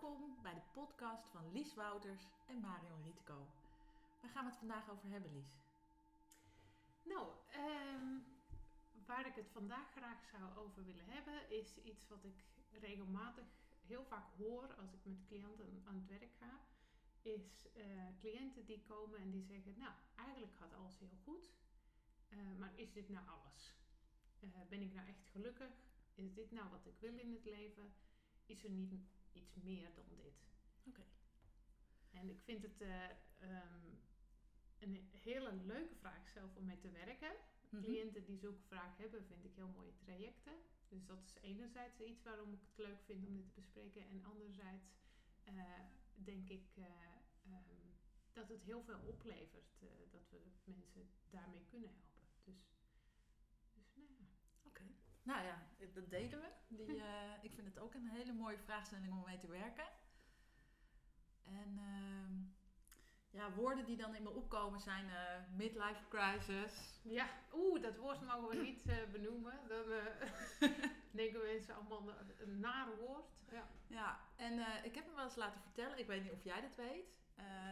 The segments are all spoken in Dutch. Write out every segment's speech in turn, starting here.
Welkom bij de podcast van Lies Wouters en Marion Rietko. Waar gaan we het vandaag over hebben, Lies? Nou, ehm, waar ik het vandaag graag zou over willen hebben, is iets wat ik regelmatig heel vaak hoor als ik met cliënten aan het werk ga. Is eh, cliënten die komen en die zeggen, nou, eigenlijk gaat alles heel goed, eh, maar is dit nou alles? Eh, ben ik nou echt gelukkig? Is dit nou wat ik wil in het leven? Is er niet iets meer dan dit? Oké. En ik vind het eh, ehm, een hele leuke vraag zelf om mee te werken. Mhm. Cliënten die zulke vraag hebben, vind ik heel mooie trajecten. Dus dat is enerzijds iets waarom ik het leuk vind om dit te bespreken. En anderzijds eh, denk ik eh, ehm, dat het heel veel oplevert. dat we mensen daarmee kunnen helpen. Dus. Nou ja, dat delen we. Die, eh, ik vind het ook een hele mooie vraagstelling om mee te werken. En ehm, ja, woorden die dan in me opkomen zijn eh, midlife crisis. Ja, oeh, dat woord mogen we niet eh, benoemen. Dan denken mensen allemaal een, naar woord. Ja. Ja, en ik heb me wel eens laten vertellen, ik weet niet of jij dat weet.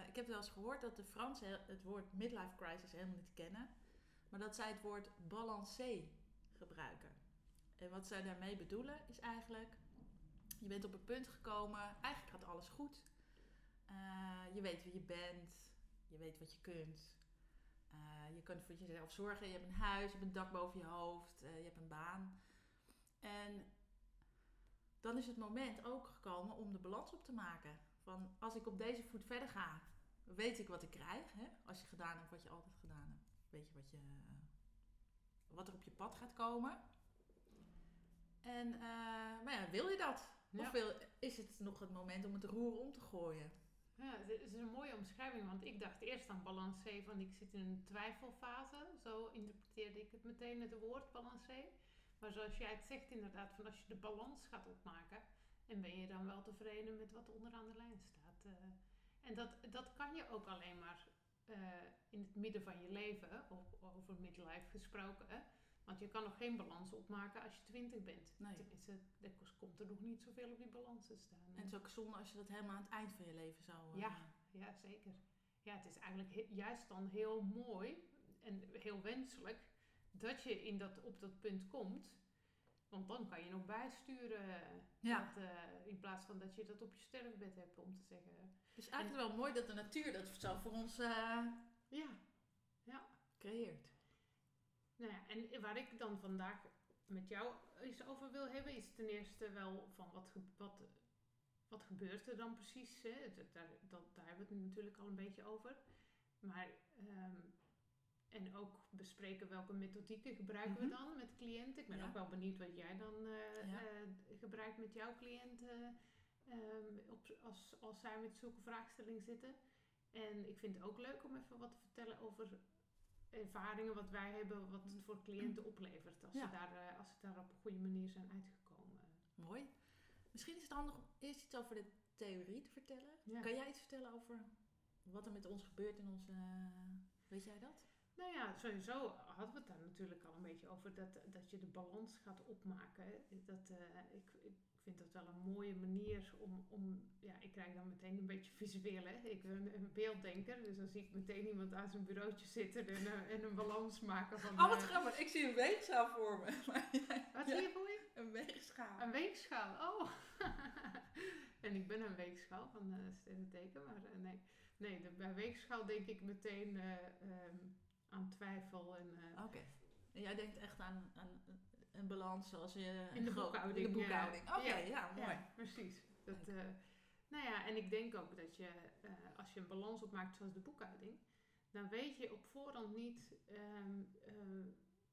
Ik heb wel eens gehoord dat de Fransen het woord midlife crisis helemaal niet kennen. Maar dat zij het woord balancé gebruiken. En wat zij daarmee bedoelen is eigenlijk, je bent op een punt gekomen, eigenlijk gaat alles goed. Eh, je weet wie je bent, je weet wat je kunt. Eh, je kunt voor jezelf zorgen, je hebt een huis, je hebt een dak boven je hoofd, eh, je hebt een baan. En dan is het moment ook gekomen om de balans op te maken. Van als ik op deze voet verder ga, weet ik wat ik krijg. Hè? Als je gedaan hebt wat je altijd gedaan hebt, weet je wat, je, wat er op je pad gaat komen. En, eh, maar ja, wil je dat? Ja. Of wil, is het nog het moment om het roer om te gooien? Ja, het is een mooie omschrijving, want ik dacht eerst aan balancé van ik zit in een twijfelfase. Zo interpreteerde ik het meteen het woord balancé. Maar zoals jij het zegt inderdaad, van als je de balans gaat opmaken, en ben je dan wel tevreden met wat onderaan de lijn staat. eh. en dat, dat kan je ook alleen maar eh, in het midden van je leven, of over midlife gesproken. Want je kan nog geen balans opmaken als je twintig bent. Nee. Tenminste, er komt er nog niet zoveel op die balans te staan. En het is ook zonde als je dat helemaal aan het eind van je leven zou... eh, Ja. Ja, zeker. Ja, het is eigenlijk juist dan heel mooi en heel wenselijk dat je in dat, op dat punt komt. Want dan kan je nog bijsturen. Ja. Dat, eh, in plaats van dat je dat op je sterfbed hebt om te zeggen. Het is eigenlijk wel mooi dat de natuur dat zo voor ons eh, Ja, ja. creëert. Nou ja, en waar ik dan vandaag met jou eens over wil hebben, is ten eerste wel van wat, wat, wat gebeurt er dan precies. Hè? Dat, daar, dat, daar hebben we het natuurlijk al een beetje over. Maar, ehm, en ook bespreken welke methodieken gebruiken Mhm. we dan met cliënten. Ik ben Ja. ook wel benieuwd wat jij dan eh, Ja. eh, gebruikt met jouw cliënten ehm, op, als, als zij met zulke vraagstellingen zitten. En ik vind het ook leuk om even wat te vertellen over ervaringen wat wij hebben, wat het voor cliënten oplevert. Als, Ja. ze, daar, eh, als ze daar op een goede manier zijn uitgekomen. Mooi. Misschien is het handig om eerst iets over de theorie te vertellen. Ja. Kan jij iets vertellen over wat er met ons gebeurt in onze... Weet jij dat? Nou ja, sowieso hadden we het daar natuurlijk al een beetje over dat, dat je de balans gaat opmaken. Dat, eh, ik, ik vind dat wel een mooie manier om, om, ja, ik krijg dan meteen een beetje visueel, hè. Ik ben een beelddenker, dus dan zie ik meteen iemand aan zijn bureautje zitten en, eh, en een balans maken van... Oh, wat eh, grappig. Ik zie een weegschaal voor me. Maar Wat Ja, zie je voor je? Een weegschaal. Een weegschaal, oh. en ik ben een weegschaal van uh, sterrenteken, maar eh, nee. Nee, de, bij weegschaal denk ik meteen eh, ehm, aan twijfel en... eh, Oké. En jij denkt echt aan, aan een balans zoals je... In de boekhouding, In de boekhouding. ja. Oké, Ja. ja, mooi. Precies. Dat, eh, nou ja, en ik denk ook dat je, eh, als je een balans opmaakt zoals de boekhouding, dan weet je op voorhand niet ehm, eh,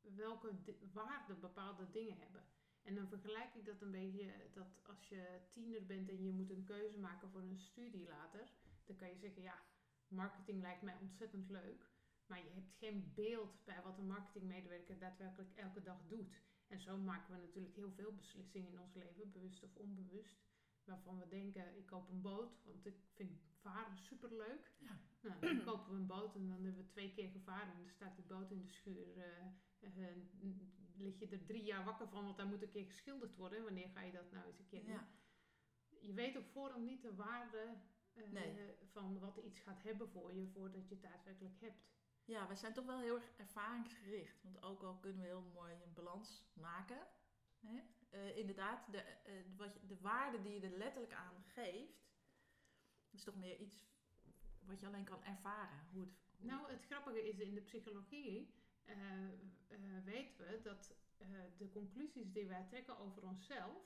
welke waarde bepaalde dingen hebben. En dan vergelijk ik dat een beetje dat als je tiener bent en je moet een keuze maken voor een studie later, dan kan je zeggen, ja, marketing lijkt mij ontzettend leuk, maar je hebt geen beeld bij wat een marketingmedewerker daadwerkelijk elke dag doet. En zo maken we natuurlijk heel veel beslissingen in ons leven, bewust of onbewust. Waarvan we denken, ik koop een boot, want ik vind varen superleuk. Ja. Nou, dan kopen we een boot en dan hebben we twee keer gevaren. En dan staat die boot in de schuur. eh, lig je er drie jaar wakker van, want daar moet een keer geschilderd worden. Wanneer ga je dat nou eens een keer doen? Ja. je weet op voorhand niet de waarde eh, Nee. van wat iets gaat hebben voor je voordat je het daadwerkelijk hebt. Ja, wij zijn toch wel heel erg ervaringsgericht. Want ook al kunnen we heel mooi een balans maken. Hè? eh, inderdaad, de, eh, wat je, de waarde die je er letterlijk aan geeft, is toch meer iets wat je alleen kan ervaren. Hoe het, hoe Nou, het grappige is in de psychologie eh, weten we dat de conclusies die wij trekken over onszelf,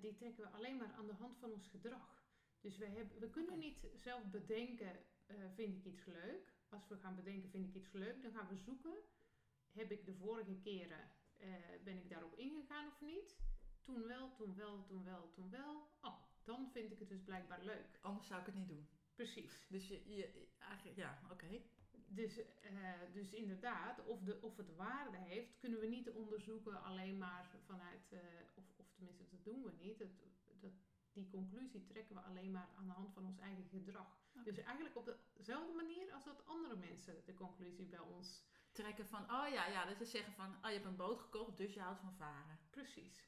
die trekken we alleen maar aan de hand van ons gedrag. Dus we, hebben, we kunnen niet zelf bedenken, vind ik iets leuk. Als we gaan bedenken, vind ik iets leuk, dan gaan we zoeken. Heb ik de vorige keren, eh, ben ik daarop ingegaan of niet? Toen wel, toen wel, toen wel, toen wel. Oh, dan vind ik het dus blijkbaar leuk. anders zou ik het niet doen. Precies. Dus je, je eigenlijk, ja, oké. Dus, eh, dus inderdaad, of, de, of het waarde heeft, kunnen we niet onderzoeken alleen maar vanuit, eh, of, of tenminste dat doen we niet. Dat, dat, die conclusie trekken we alleen maar aan de hand van ons eigen gedrag. Dus eigenlijk op dezelfde manier als dat andere mensen de conclusie bij ons. Trekken van, oh ja, ja, dat is zeggen van, oh je hebt een boot gekocht, dus je houdt van varen. Precies.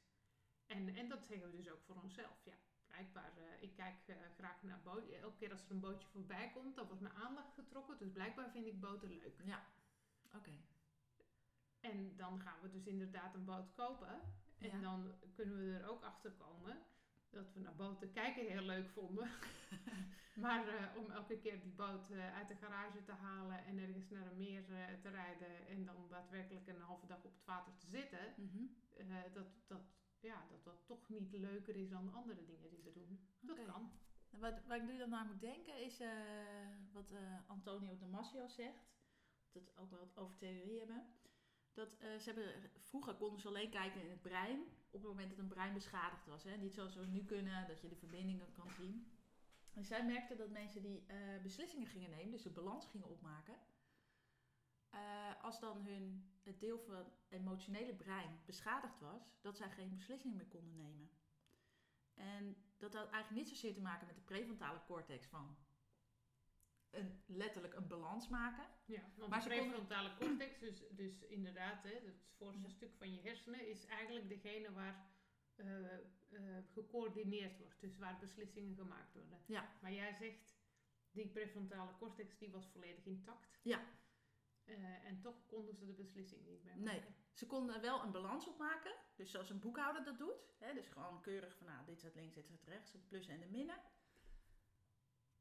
En, en dat zeggen we dus ook voor onszelf. Ja, blijkbaar, eh, ik kijk eh, graag naar bootjes. Elke keer als er een bootje voorbij komt, dan wordt mijn aandacht getrokken. Dus blijkbaar vind ik boten leuk. Ja, oké. En dan gaan we dus inderdaad een boot kopen. En Ja. dan kunnen we er ook achter komen dat we naar boten kijken heel leuk vonden. maar eh, om elke keer die boot eh, uit de garage te halen en ergens naar een meer eh, te rijden en dan daadwerkelijk een halve dag op het water te zitten, Mhm. dat, dat, ja, dat dat toch niet leuker is dan andere dingen die we doen. Dat kan. En Wat, waar ik nu dan aan moet denken is wat Antonio Damasio zegt. Dat ook wel over theorie hebben. Dat ze hebben, vroeger konden ze alleen kijken in het brein op het moment dat een brein beschadigd was. Hè? Niet zoals we nu kunnen, dat je de verbindingen kan zien. En zij merkten dat mensen die eh, beslissingen gingen nemen, dus de balans gingen opmaken. eh, als dan hun, het deel van het emotionele brein beschadigd was, dat zij geen beslissingen meer konden nemen. En dat had eigenlijk niet zozeer te maken met de prefrontale cortex van een, letterlijk een balans maken. Ja, want Maar de prefrontale cortex, dus, dus inderdaad, hè, het voorste Ja. stuk van je hersenen, is eigenlijk degene waar eh, eh, gecoördineerd wordt. Dus waar beslissingen gemaakt worden. Ja. Maar jij zegt, die prefrontale cortex die was volledig intact. Ja. Eh, en toch konden ze de beslissing niet meer Nee. maken. Ze konden wel een balans opmaken, dus zoals een boekhouder dat doet. Hè, dus gewoon keurig van nou, dit staat links, dit staat rechts, het plus en de minnen.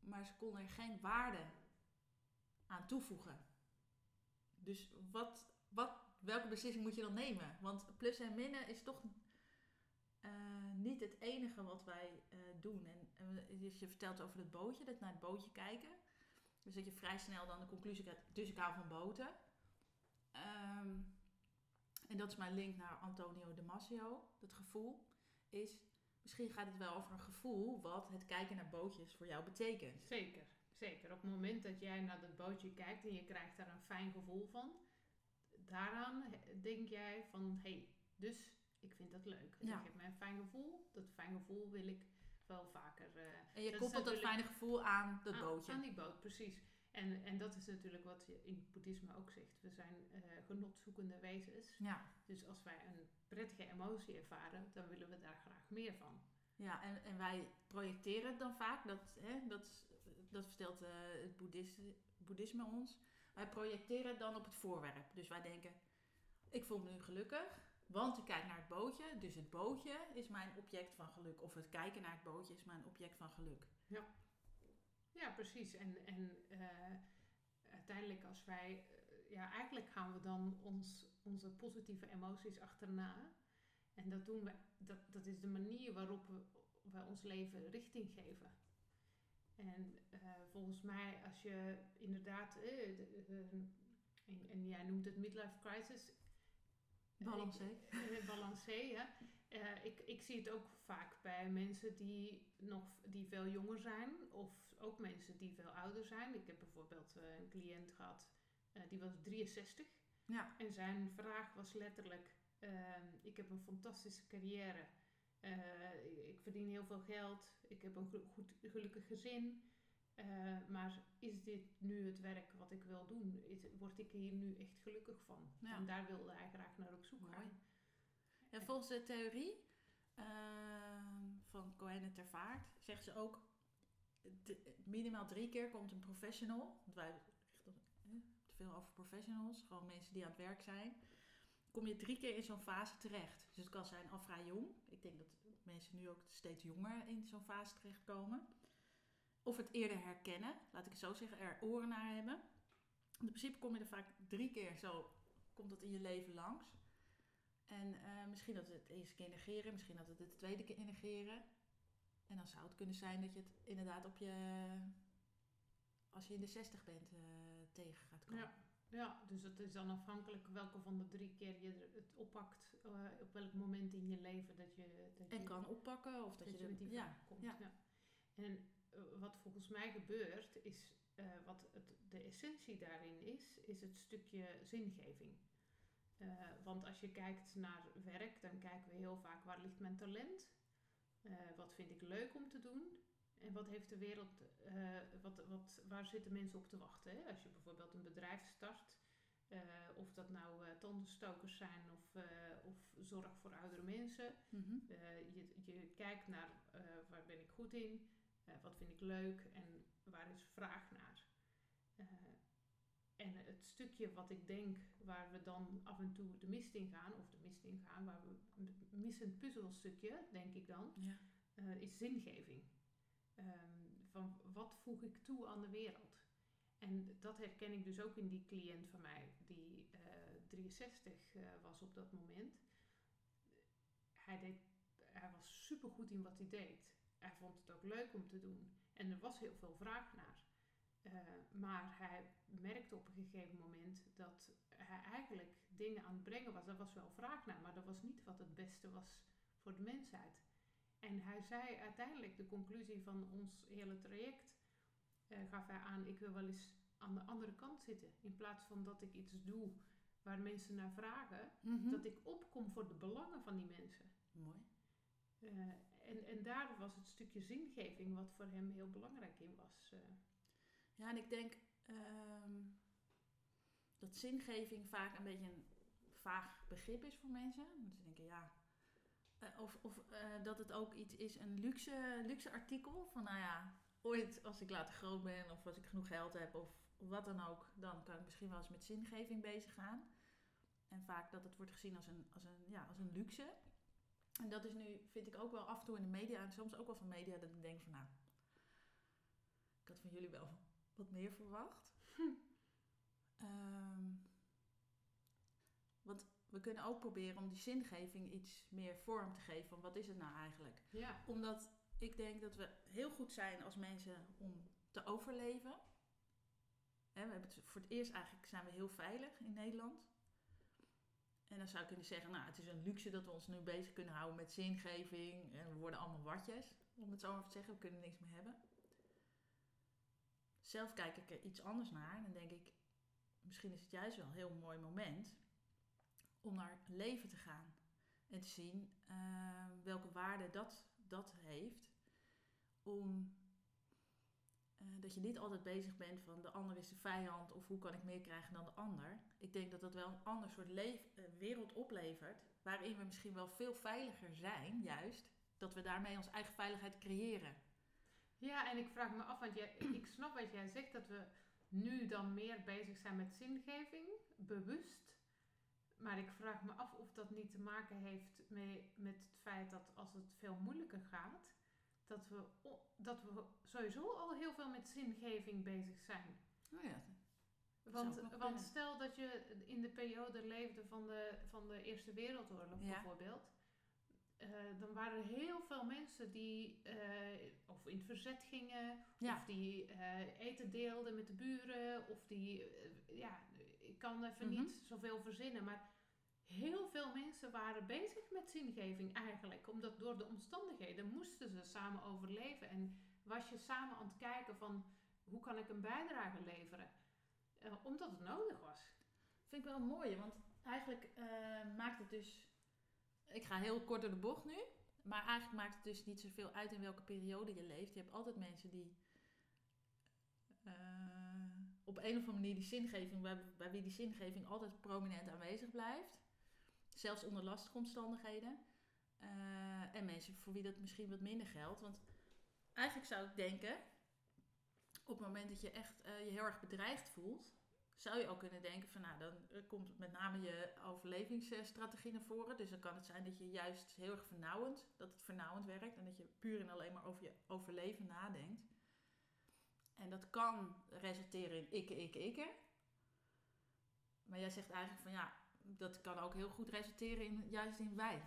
Maar ze konden er geen waarde aan toevoegen. Dus wat, wat, welke beslissing moet je dan nemen? Want plus en minnen is toch eh, niet het enige wat wij eh, doen. En, en je vertelt over het bootje, dat naar het bootje kijken. Dus dat je vrij snel dan de conclusie krijgt, dus ik hou van boten. Ehm, en dat is mijn link naar Antonio Damasio. Dat gevoel is, misschien gaat het wel over een gevoel wat het kijken naar bootjes voor jou betekent. Zeker, zeker. Op het moment dat jij naar dat bootje kijkt en je krijgt daar een fijn gevoel van, daaraan denk jij van, hé, hey, dus ik vind dat leuk. Ja. Dat geeft mij een fijn gevoel. Dat fijn gevoel wil ik wel vaker eh, En je koppelt dat fijne gevoel aan dat bootje. aan die boot, precies. En, en dat is natuurlijk wat je in het boeddhisme ook zegt. We zijn eh, genotzoekende wezens. Ja, Dus als wij een prettige emotie ervaren, dan willen we daar graag meer van. ja en, en wij projecteren dan vaak, dat, hè, dat, dat vertelt eh, het boeddhisme, boeddhisme ons. Wij projecteren dan op het voorwerp. Dus wij denken, ik voel me nu gelukkig, want ik kijk naar het bootje. Dus het bootje is mijn object van geluk. Of het kijken naar het bootje is mijn object van geluk. Ja, precies. En, en eh, uiteindelijk als wij... eh, ja, eigenlijk gaan we dan ons, onze positieve emoties achterna. En dat doen we... Dat, dat is de manier waarop we, we ons leven richting geven. En eh, volgens mij, als je inderdaad... de- de- en, en jij noemt het midlife crisis. Balancé. Balancé, ja. Ik, ik zie het ook vaak bij mensen die nog die veel jonger zijn, of ook mensen die veel ouder zijn. Ik heb bijvoorbeeld eh, een cliënt gehad, eh, die was 63. Ja. En zijn vraag was letterlijk: ehm, Ik heb een fantastische carrière. Eh, ik- verdien heel veel geld. Ik heb een goed, gelukkig gezin. Maar is dit nu het werk wat ik wil doen? Is, word ik hier nu echt gelukkig van? Ja. En daar wilde hij graag naar op zoek Mooi. gaan. En volgens de theorie ehm, van Cohen ter Vaart zeggen ze ook, minimaal drie keer komt een professional, want wij te veel over professionals, gewoon mensen die aan het werk zijn, kom je drie keer in zo'n fase terecht. Dus het kan zijn al vrij jong. Ik denk dat mensen nu ook steeds jonger in zo'n fase terechtkomen. Of het eerder herkennen, laat ik het zo zeggen, er oren naar hebben. In principe kom je er vaak drie keer zo, komt dat in je leven langs. En eh, misschien dat we het eerste keer negeren, misschien dat we het de tweede keer negeren. En dan zou het kunnen zijn dat je het inderdaad op je, als je in de 60 bent, eh, tegen gaat komen. Ja. Ja, dus het is dan afhankelijk welke van de drie keer je het oppakt, eh, op welk moment in je leven dat je, dat En je, kan oppakken of dat, dat je, je er- met die ja, komt. ja. Ja. En eh, wat volgens mij gebeurt, is wat het, de essentie daarin is, is het stukje zingeving. Want als je kijkt naar werk, dan kijken we heel vaak waar ligt mijn talent? Eh, wat vind ik leuk om te doen? En wat heeft de wereld, eh, wat, wat, waar zitten mensen op te wachten? Hè? Als je bijvoorbeeld een bedrijf start, eh, of dat nou eh tandenstokers zijn of, of zorg voor oudere mensen. Mhm. Je, je kijkt naar waar ben ik goed in, wat vind ik leuk en waar is vraag naar. Eh, en het stukje wat ik denk waar we dan af en toe de mist in gaan, of de mist in gaan, waar we een missend puzzelstukje, denk ik dan, ja. eh, is zingeving. Ehm, van wat voeg ik toe aan de wereld? En dat herken ik dus ook in die cliënt van mij, die eh 63 eh, was op dat moment. Hij, deed, hij was supergoed in wat hij deed. Hij vond het ook leuk om te doen. En er was heel veel vraag naar. Eh, maar hij merkte op een gegeven moment dat hij eigenlijk dingen aan het brengen was. Er was wel vraag naar, maar dat was niet wat het beste was voor de mensheid. En hij zei uiteindelijk de conclusie van ons hele traject, eh, gaf hij aan, ik wil wel eens aan de andere kant zitten. In plaats van dat ik iets doe waar mensen naar vragen, Mhm. dat ik opkom voor de belangen van die mensen. Mooi. Eh, en, en daar was het stukje zingeving wat voor hem heel belangrijk in was. Ja, en ik denk ehm, dat zingeving vaak een beetje een vaag begrip is voor mensen. Ze denken, ja. eh, of of eh, dat het ook iets is, een luxe, luxe artikel. Van nou ja, ooit als ik later groot ben of als ik genoeg geld heb of wat dan ook, dan kan ik misschien wel eens met zingeving bezig gaan. En vaak dat het wordt gezien als een, als een, ja, als een luxe. En dat is nu, vind ik ook wel af en toe in de media, en soms ook wel van media, dat ik denk van nou, ik had van jullie wel wat meer verwacht. Ehm, want we kunnen ook proberen om die zingeving iets meer vorm te geven. Van wat is het nou eigenlijk? Ja, Omdat ik denk dat we heel goed zijn als mensen om te overleven. We hebben het, voor het eerst eigenlijk zijn we heel veilig in Nederland. En dan zou je kunnen zeggen, nou het is een luxe dat we ons nu bezig kunnen houden met zingeving. En we worden allemaal watjes, om het zo maar te zeggen. We kunnen niks meer hebben. Zelf kijk ik er iets anders naar. En dan denk ik, misschien is het juist wel een heel mooi moment om naar leven te gaan. En te zien eh, welke waarde dat, dat heeft. Om eh, dat je niet altijd bezig bent van de ander is de vijand of hoe kan ik meer krijgen dan de ander. Ik denk dat dat wel een ander soort eh, wereld oplevert. Waarin we misschien wel veel veiliger zijn, juist. Dat we daarmee onze eigen veiligheid creëren. Ja, en ik vraag me af, want jij, ik snap wat jij zegt, dat we nu dan meer bezig zijn met zingeving, bewust. Maar ik vraag me af of dat niet te maken heeft mee, met het feit dat als het veel moeilijker gaat, dat we, dat we sowieso al heel veel met zingeving bezig zijn. Oh ja. Want, want stel dat je in de periode leefde van de, van de Eerste Wereldoorlog Ja. bijvoorbeeld. Eh, dan waren er heel veel mensen die eh, of in het verzet gingen, Ja. of die eh, eten deelden met de buren, of die, ja, ik kan even Mhm. niet zoveel verzinnen, maar heel veel mensen waren bezig met zingeving eigenlijk, omdat door de omstandigheden moesten ze samen overleven en was je samen aan het kijken van hoe kan ik een bijdrage leveren, omdat het nodig was. Vind ik wel mooi, want eigenlijk maakt het dus. Ik ga heel kort door de bocht nu. Maar eigenlijk maakt het dus niet zoveel uit in welke periode je leeft. Je hebt altijd mensen die eh, op een of andere manier die zingeving, bij, wie die zingeving altijd prominent aanwezig blijft. Zelfs onder lastige omstandigheden. Eh, en mensen voor wie dat misschien wat minder geldt. Want eigenlijk zou ik denken, op het moment dat je echt eh, je heel erg bedreigd voelt, zou je ook kunnen denken van nou, dan eh, komt met name je overlevingsstrategie naar voren. Dus dan kan het zijn dat je juist heel erg vernauwend, dat het vernauwend werkt en dat je puur en alleen maar over je overleven nadenkt. En dat kan resulteren in ikke, ikke, ikke. Maar jij zegt eigenlijk van ja, dat kan ook heel goed resulteren in juist in wij.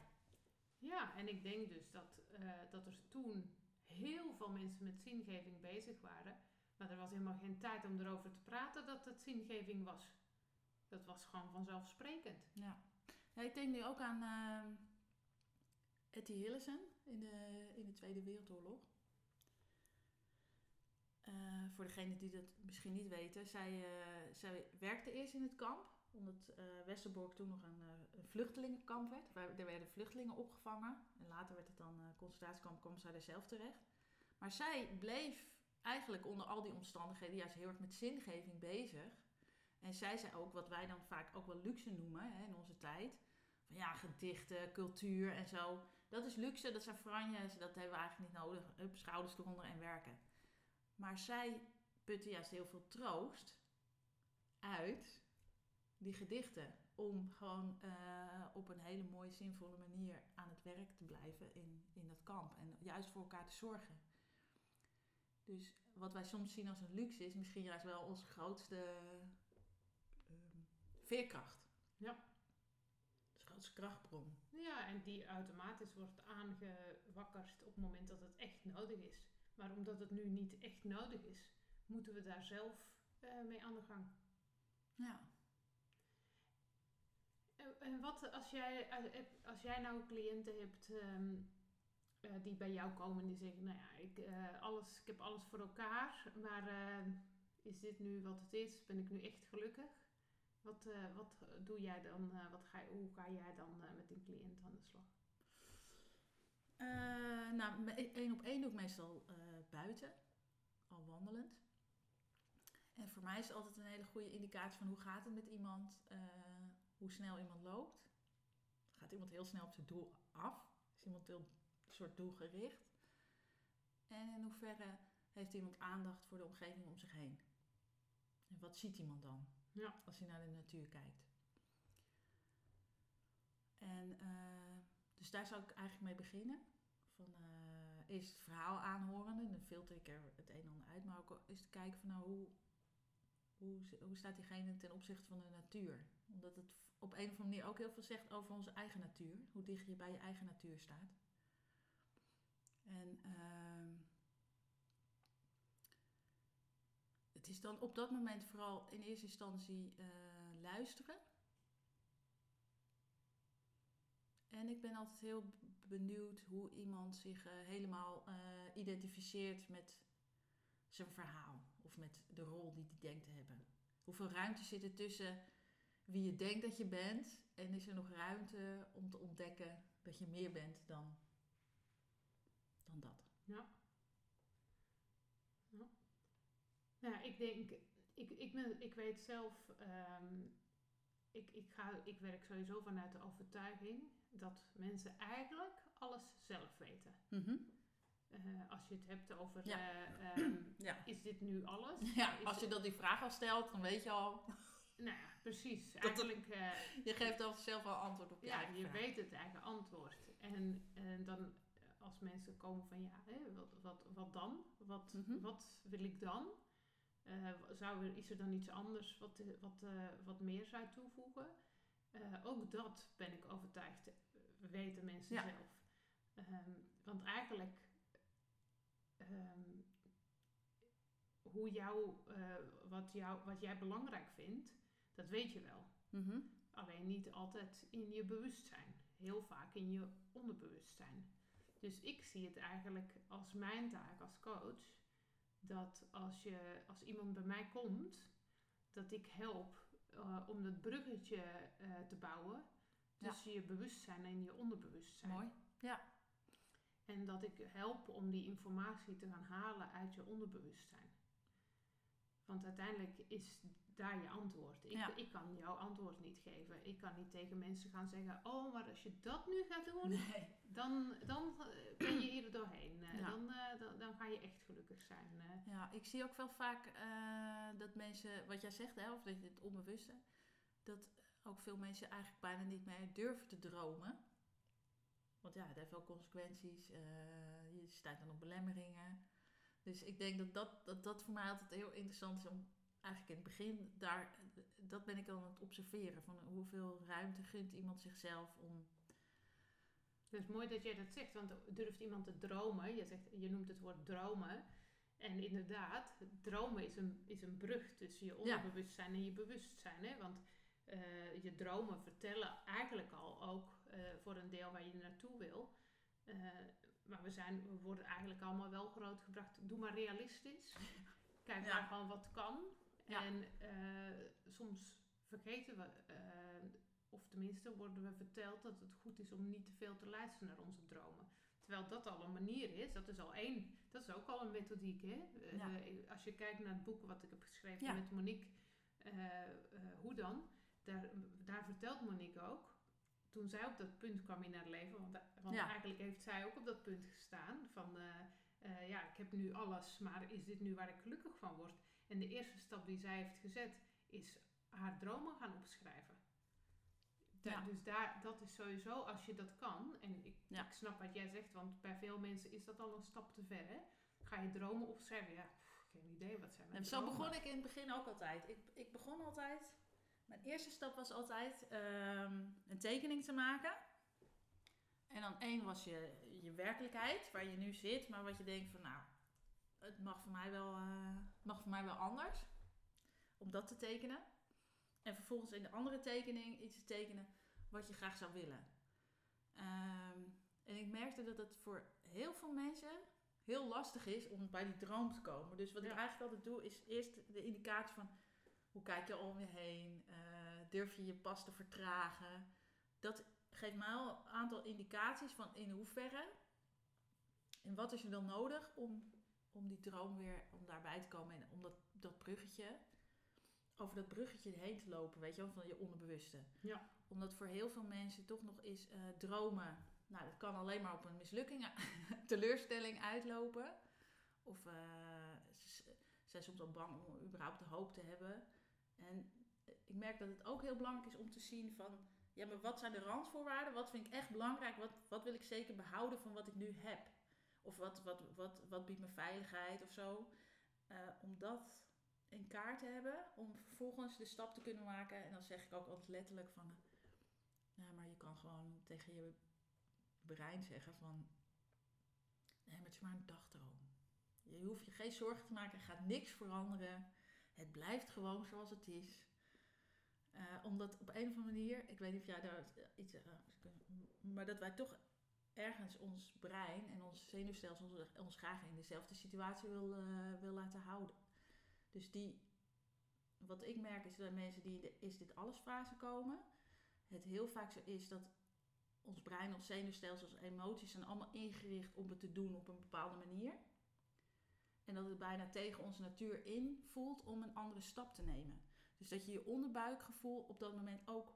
Ja, en ik denk dus dat, eh, dat er toen heel veel mensen met zingeving bezig waren. Maar er was helemaal geen tijd om erover te praten dat het zingeving was. Dat was gewoon vanzelfsprekend. Ja. ik denk nu ook aan uh, Etty Hillesen in de, in de Tweede Wereldoorlog. Uh, voor degenen die dat misschien niet weten, zij, uh, zij werkte eerst in het kamp omdat uh, Westerbork toen nog een, een vluchtelingenkamp werd. Er werden vluchtelingen opgevangen. En later werd het dan concentratiekamp, kwam zij er zelf terecht. Maar zij bleef eigenlijk onder al die omstandigheden juist heel erg met zingeving bezig. En zij zei ook wat wij dan vaak ook wel luxe noemen hè, in onze tijd. Van ja, gedichten, cultuur en zo. Dat is luxe, dat zijn franjes, dat hebben we eigenlijk niet nodig. Hup, schouders eronder en werken. Maar zij putte juist heel veel troost uit die gedichten. Om gewoon uh, op een hele mooie, zinvolle manier aan het werk te blijven in, in dat kamp. En juist voor elkaar te zorgen. Dus wat wij soms zien als een luxe is misschien juist wel onze grootste uh, veerkracht. Ja. De grootste krachtbron. Ja, en die automatisch wordt aangewakkerd op het moment dat het echt nodig is. Maar omdat het nu niet echt nodig is, moeten we daar zelf uh, mee aan de gang. Ja. En wat als jij, als jij nou cliënten hebt um, uh, die bij jou komen en die zeggen, nou ja, ik, uh, alles, ik heb alles voor elkaar, maar uh, is dit nu wat het is? Ben ik nu echt gelukkig? Wat, wat doe jij dan? wat ga, hoe ga jij dan met een cliënt aan de slag? nou, één op één doe ik meestal buiten, al wandelend. En voor mij is het altijd een hele goede indicatie van hoe gaat het met iemand hoe snel iemand loopt. Gaat iemand heel snel op zijn doel af? Is iemand heel soort doelgericht? En in hoeverre heeft iemand aandacht voor de omgeving om zich heen? En wat ziet iemand dan ja. als hij naar de natuur kijkt? En uh, dus daar zou ik eigenlijk mee beginnen. Van, uh, eerst het verhaal aanhoren en dan filter ik er het een en ander uit. Maar ook eens te kijken van nou, hoe, hoe, hoe staat diegene ten opzichte van de natuur? Omdat het op een of andere manier ook heel veel zegt over onze eigen natuur. Hoe dicht je bij je eigen natuur staat. En uh, het is dan op dat moment vooral in eerste instantie uh, luisteren. En ik ben altijd heel benieuwd hoe iemand zich uh, helemaal uh, identificeert met zijn verhaal. Of met de rol die hij denkt te hebben. Hoeveel ruimte zit er tussen wie je denkt dat je bent. En is er nog ruimte om te ontdekken dat je meer bent dan, dan dat. Ja. ja. Nou ja, ik denk, ik, ik, ben, ik weet zelf, um, ik, ik, ga, ik werk sowieso vanuit de overtuiging dat mensen eigenlijk alles zelf weten. Mm -hmm. uh, als je het hebt over, ja. uh, um, ja. is dit nu alles? Ja, als je dat die vraag al stelt, dan weet je al. Nou ja, precies. Eigenlijk, uh, je geeft al zelf al antwoord op je Ja, je vraag. weet het eigen antwoord. En, en dan als mensen komen van ja, hè, wat, wat, wat dan? Wat, Mm -hmm. wat wil ik dan? Uh, zou er, is er dan iets anders wat, wat, uh, wat meer zou toevoegen? ook dat ben ik overtuigd, weten mensen ja. zelf. Um, want eigenlijk um, hoe jou, wat, jou, wat jij belangrijk vindt, dat weet je wel. Mm -hmm. Alleen niet altijd in je bewustzijn. Heel vaak in je onderbewustzijn. Dus ik zie het eigenlijk als mijn taak als coach. Dat als, je, als iemand bij mij komt, dat ik help uh, om dat bruggetje uh, te bouwen tussen ja. je bewustzijn en je onderbewustzijn. Mooi, ja. En dat ik help om die informatie te gaan halen uit je onderbewustzijn. Want uiteindelijk is daar je antwoord. Ik, Ja. ik kan jouw antwoord niet geven. Ik kan niet tegen mensen gaan zeggen: Oh, maar als je dat nu gaat doen, Nee. dan, dan eh, ben je hier doorheen. Eh, Ja. dan, eh, dan, dan ga je echt gelukkig zijn. Ja, ik zie ook wel vaak dat mensen, wat jij zegt, hè, of dat je het onbewuste, dat ook veel mensen eigenlijk bijna niet meer durven te dromen. Want ja, het heeft wel consequenties. je staat dan op belemmeringen. Dus ik denk dat dat, dat dat voor mij altijd heel interessant is om eigenlijk in het begin daar, dat ben ik dan aan het observeren. Van hoeveel ruimte gunt iemand zichzelf om. Het is mooi dat jij dat zegt, want durft iemand te dromen? Je, zegt, je noemt het woord dromen. En inderdaad, dromen is een, is een brug tussen je onderbewustzijn en je bewustzijn. Hè? Want eh, je dromen vertellen eigenlijk al ook eh, voor een deel waar je naartoe wil. Eh, maar we, zijn, we worden eigenlijk allemaal wel grootgebracht. Doe maar realistisch. Kijk Ja. maar gewoon wat kan. Ja. En eh, soms vergeten we, eh, of tenminste worden we verteld dat het goed is om niet te veel te luisteren naar onze dromen. Terwijl dat al een manier is, dat is al één, dat is ook al een methodiek. Hè? Eh, Ja. als je kijkt naar het boek wat ik heb geschreven Ja. met Monique, hoe dan, daar, daar vertelt Monique ook, toen zij op dat punt kwam in haar leven, want, want Ja. eigenlijk heeft zij ook op dat punt gestaan van, ja, ik heb nu alles, maar is dit nu waar ik gelukkig van word? En de eerste stap die zij heeft gezet, is haar dromen gaan opschrijven. Da- Ja. Dus daar, dat is sowieso, als je dat kan, en ik, Ja. ik snap wat jij zegt, want bij veel mensen is dat al een stap te ver. Hè? Ga je dromen opschrijven? Ja, pff, geen idee wat zijn mijn En zo dromen. begon ik in het begin ook altijd. Ik, ik begon altijd. Mijn eerste stap was altijd ehm, een tekening te maken. En dan één was je, je werkelijkheid, waar je nu zit, maar wat je denkt van nou, het mag voor mij wel, eh, mag voor mij wel anders. Om dat te tekenen. En vervolgens in de andere tekening iets te tekenen wat je graag zou willen. Ehm, en ik merkte dat het voor heel veel mensen heel lastig is om bij die droom te komen. Dus wat ik eigenlijk altijd doe, is eerst de indicatie van hoe kijk je om je heen? Eh, durf je je pas te vertragen? Dat geeft mij al een aantal indicaties van in hoeverre en wat is er dan nodig om, om die droom weer, om daarbij te komen en om dat, dat bruggetje, over dat bruggetje heen te lopen, weet je wel, van je onderbewuste. Ja. Omdat voor heel veel mensen toch nog is eh, dromen, nou dat kan alleen maar op een mislukking, teleurstelling uitlopen. Of eh, ze zijn soms al bang om überhaupt de hoop te hebben. En ik merk dat het ook heel belangrijk is om te zien van, ja maar wat zijn de randvoorwaarden? Wat vind ik echt belangrijk? Wat, wat wil ik zeker behouden van wat ik nu heb? Of wat, wat, wat, wat biedt me veiligheid of zo? Eh, om dat in kaart te hebben, om vervolgens de stap te kunnen maken. En dan zeg ik ook altijd letterlijk van, nou maar je kan gewoon tegen je brein zeggen van, nee maar het is maar een dagdroom. Je hoeft je geen zorgen te maken, er gaat niks veranderen. Het blijft gewoon zoals het is. Eh, omdat op een of andere manier, ik weet niet of jij daar iets aan maar dat wij toch ergens ons brein en ons zenuwstelsel ons, ons graag in dezelfde situatie wil, eh, wil laten houden. Dus die, wat ik merk is dat mensen die de is dit alles fase komen, het heel vaak zo is dat ons brein, ons zenuwstelsel, onze emoties zijn allemaal ingericht om het te doen op een bepaalde manier. En dat het bijna tegen onze natuur in voelt om een andere stap te nemen. Dus dat je je onderbuikgevoel op dat moment ook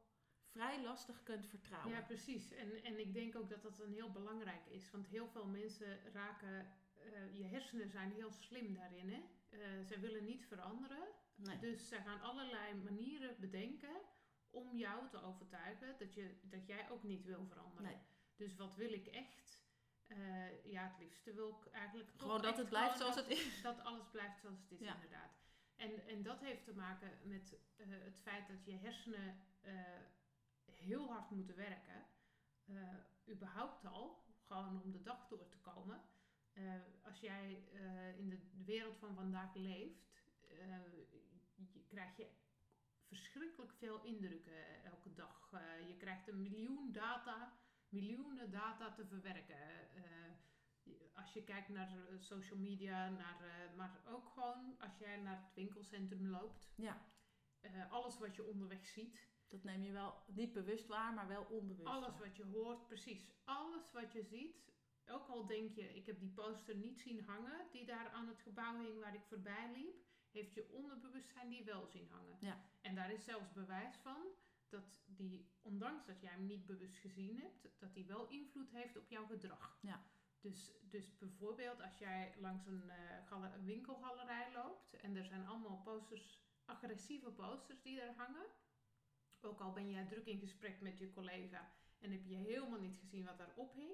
vrij lastig kunt vertrouwen. Ja, precies. En, en ik denk ook dat dat een heel belangrijk is. Want heel veel mensen raken... eh, je hersenen zijn heel slim daarin. Hè? Eh, zij willen niet veranderen. Nee. Dus zij gaan allerlei manieren bedenken om jou te overtuigen dat, je, dat jij ook niet wil veranderen. Nee. Dus wat wil ik echt? Eh, ja, het liefste wil ik eigenlijk Gewoon dat het blijft zoals dat- het is. dat alles blijft zoals het is, Ja. inderdaad. En, en dat heeft te maken met het feit dat je hersenen heel hard moeten werken. eh, überhaupt al, gewoon om de dag door te komen. Eh, als jij eh, in de wereld van vandaag leeft, je, krijg je verschrikkelijk veel indrukken elke dag. Je krijgt een miljoen data, miljoenen data te verwerken. Als je kijkt naar social media, naar, maar ook gewoon als jij naar het winkelcentrum loopt. Ja, alles wat je onderweg ziet, dat neem je wel niet bewust waar, maar wel onbewust. alles wat je hoort, precies. Alles wat je ziet. Ook al denk je, ik heb die poster niet zien hangen die daar aan het gebouw hing waar ik voorbij liep. heeft je onderbewustzijn die wel zien hangen. Ja. En daar is zelfs bewijs van dat die, ondanks dat jij hem niet bewust gezien hebt, dat die wel invloed heeft op jouw gedrag. Ja. Dus, dus bijvoorbeeld als jij langs een, eh, een winkelgalerij loopt en er zijn allemaal posters, agressieve posters die er hangen. Ook al ben jij druk in gesprek met je collega en heb je helemaal niet gezien wat daarop hing.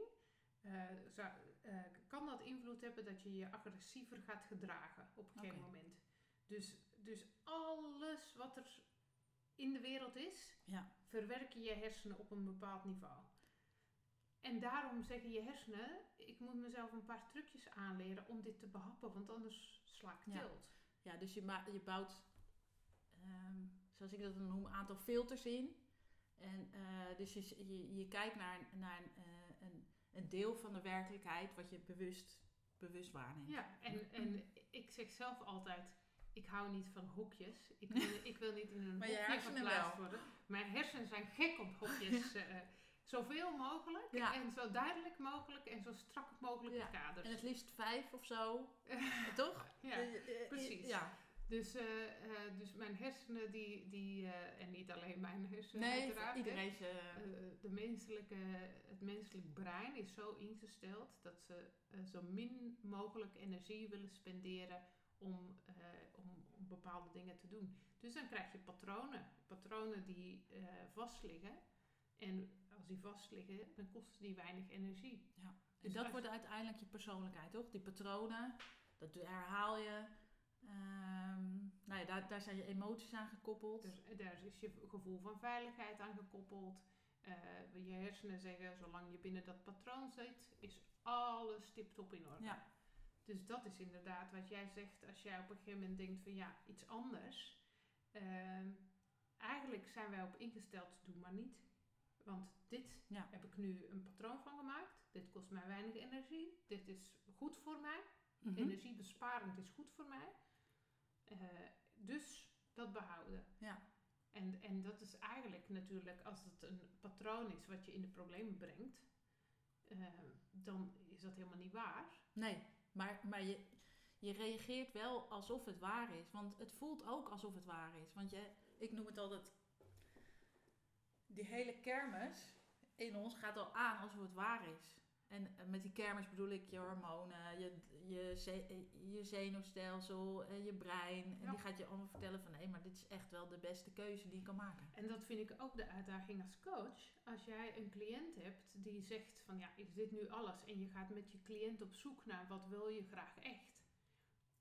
eh, zou- eh, kan dat invloed hebben dat je je agressiever gaat gedragen op een gegeven moment. Dus, dus alles wat er in de wereld is, Ja. verwerken je hersenen op een bepaald niveau. En daarom zeggen je hersenen, ik moet mezelf een paar trucjes aanleren om dit te behappen, want anders sla ik Ja. tilt. Ja, dus je, je bouwt, ehm, zoals ik dat dan noem, een aantal filters in. En eh, dus je, je, je kijkt naar, naar een, eh, een, een deel van de werkelijkheid wat je bewust, bewust waarneemt. Ja, en, en ik zeg zelf altijd, ik hou niet van hokjes. Ik wil, ik wil niet in een Maar hokje wel. worden. Mijn hersenen zijn gek op hokjes. eh, zoveel mogelijk Ja. en zo duidelijk mogelijk en zo strak mogelijke Ja. kaders. En het liefst vijf of zo, toch? ja. Precies. Ja, Dus, eh, eh, dus mijn hersenen, die, die eh, en niet alleen mijn hersenen nee, uiteraard. iedereen ze... De menselijke, het menselijk brein is zo ingesteld dat ze zo min mogelijk energie willen spenderen om, om, om bepaalde dingen te doen. Dus dan krijg je patronen. Patronen die eh, vast liggen. En als die vast liggen, dan kosten die weinig energie. En Dus dat als- wordt uiteindelijk je persoonlijkheid, toch? Die patronen, dat herhaal je. Nou ja, daar, daar zijn je emoties aan gekoppeld. Dus eh, daar is je gevoel van veiligheid aan gekoppeld. Eh, je hersenen zeggen, zolang je binnen dat patroon zit, is alles tip-top in orde. Ja. Dus dat is inderdaad wat jij zegt als jij op een gegeven moment denkt van ja, iets anders. Ehm, eigenlijk zijn wij op ingesteld, doe maar niet. Want dit Ja. heb ik nu een patroon van gemaakt. Dit kost mij weinig energie. Dit is goed voor mij. Mhm. Energiebesparend is goed voor mij. Eh, dus dat behouden. Ja. En, en dat is eigenlijk natuurlijk, als het een patroon is wat je in de problemen brengt, eh, dan is dat helemaal niet waar. Nee, maar, maar je, je reageert wel alsof het waar is. Want het voelt ook alsof het waar is. Want je, ik noem het altijd... Die hele kermis in ons gaat al aan alsof het waar is. En eh, met die kermis bedoel ik je hormonen, je, je, je zenuwstelsel, en je brein. En Ja. die gaat je allemaal vertellen van... nee, maar dit is echt wel de beste keuze die je kan maken. En dat vind ik ook de uitdaging als coach. Als jij een cliënt hebt die zegt van ja, is dit nu alles? En je gaat met je cliënt op zoek naar wat wil je graag echt.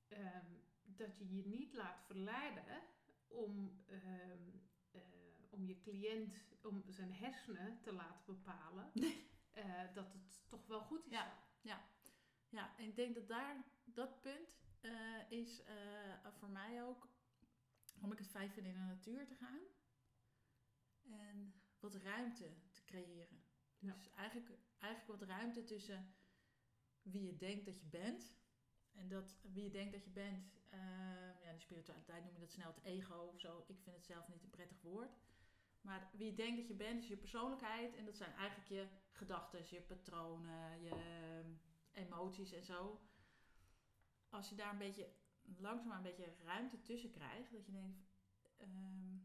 Ehm, dat je je niet laat verleiden om, ehm, eh, om je cliënt, om zijn hersenen te laten bepalen eh, dat het toch wel goed is. Ja. Ja, en ik denk dat daar dat punt eh, is eh, voor mij ook om ik het fijn vind in de natuur te gaan en wat ruimte te creëren. Ja. Dus eigenlijk, eigenlijk wat ruimte tussen wie je denkt dat je bent en dat wie je denkt dat je bent, ja, in de spiritualiteit noem je dat snel het ego of zo. Ik vind het zelf niet een prettig woord. Maar wie je denkt dat je bent, is je persoonlijkheid. En dat zijn eigenlijk je gedachten, je patronen, je emoties en zo. Als je daar een beetje langzaam een beetje ruimte tussen krijgt, dat je denkt. ehm,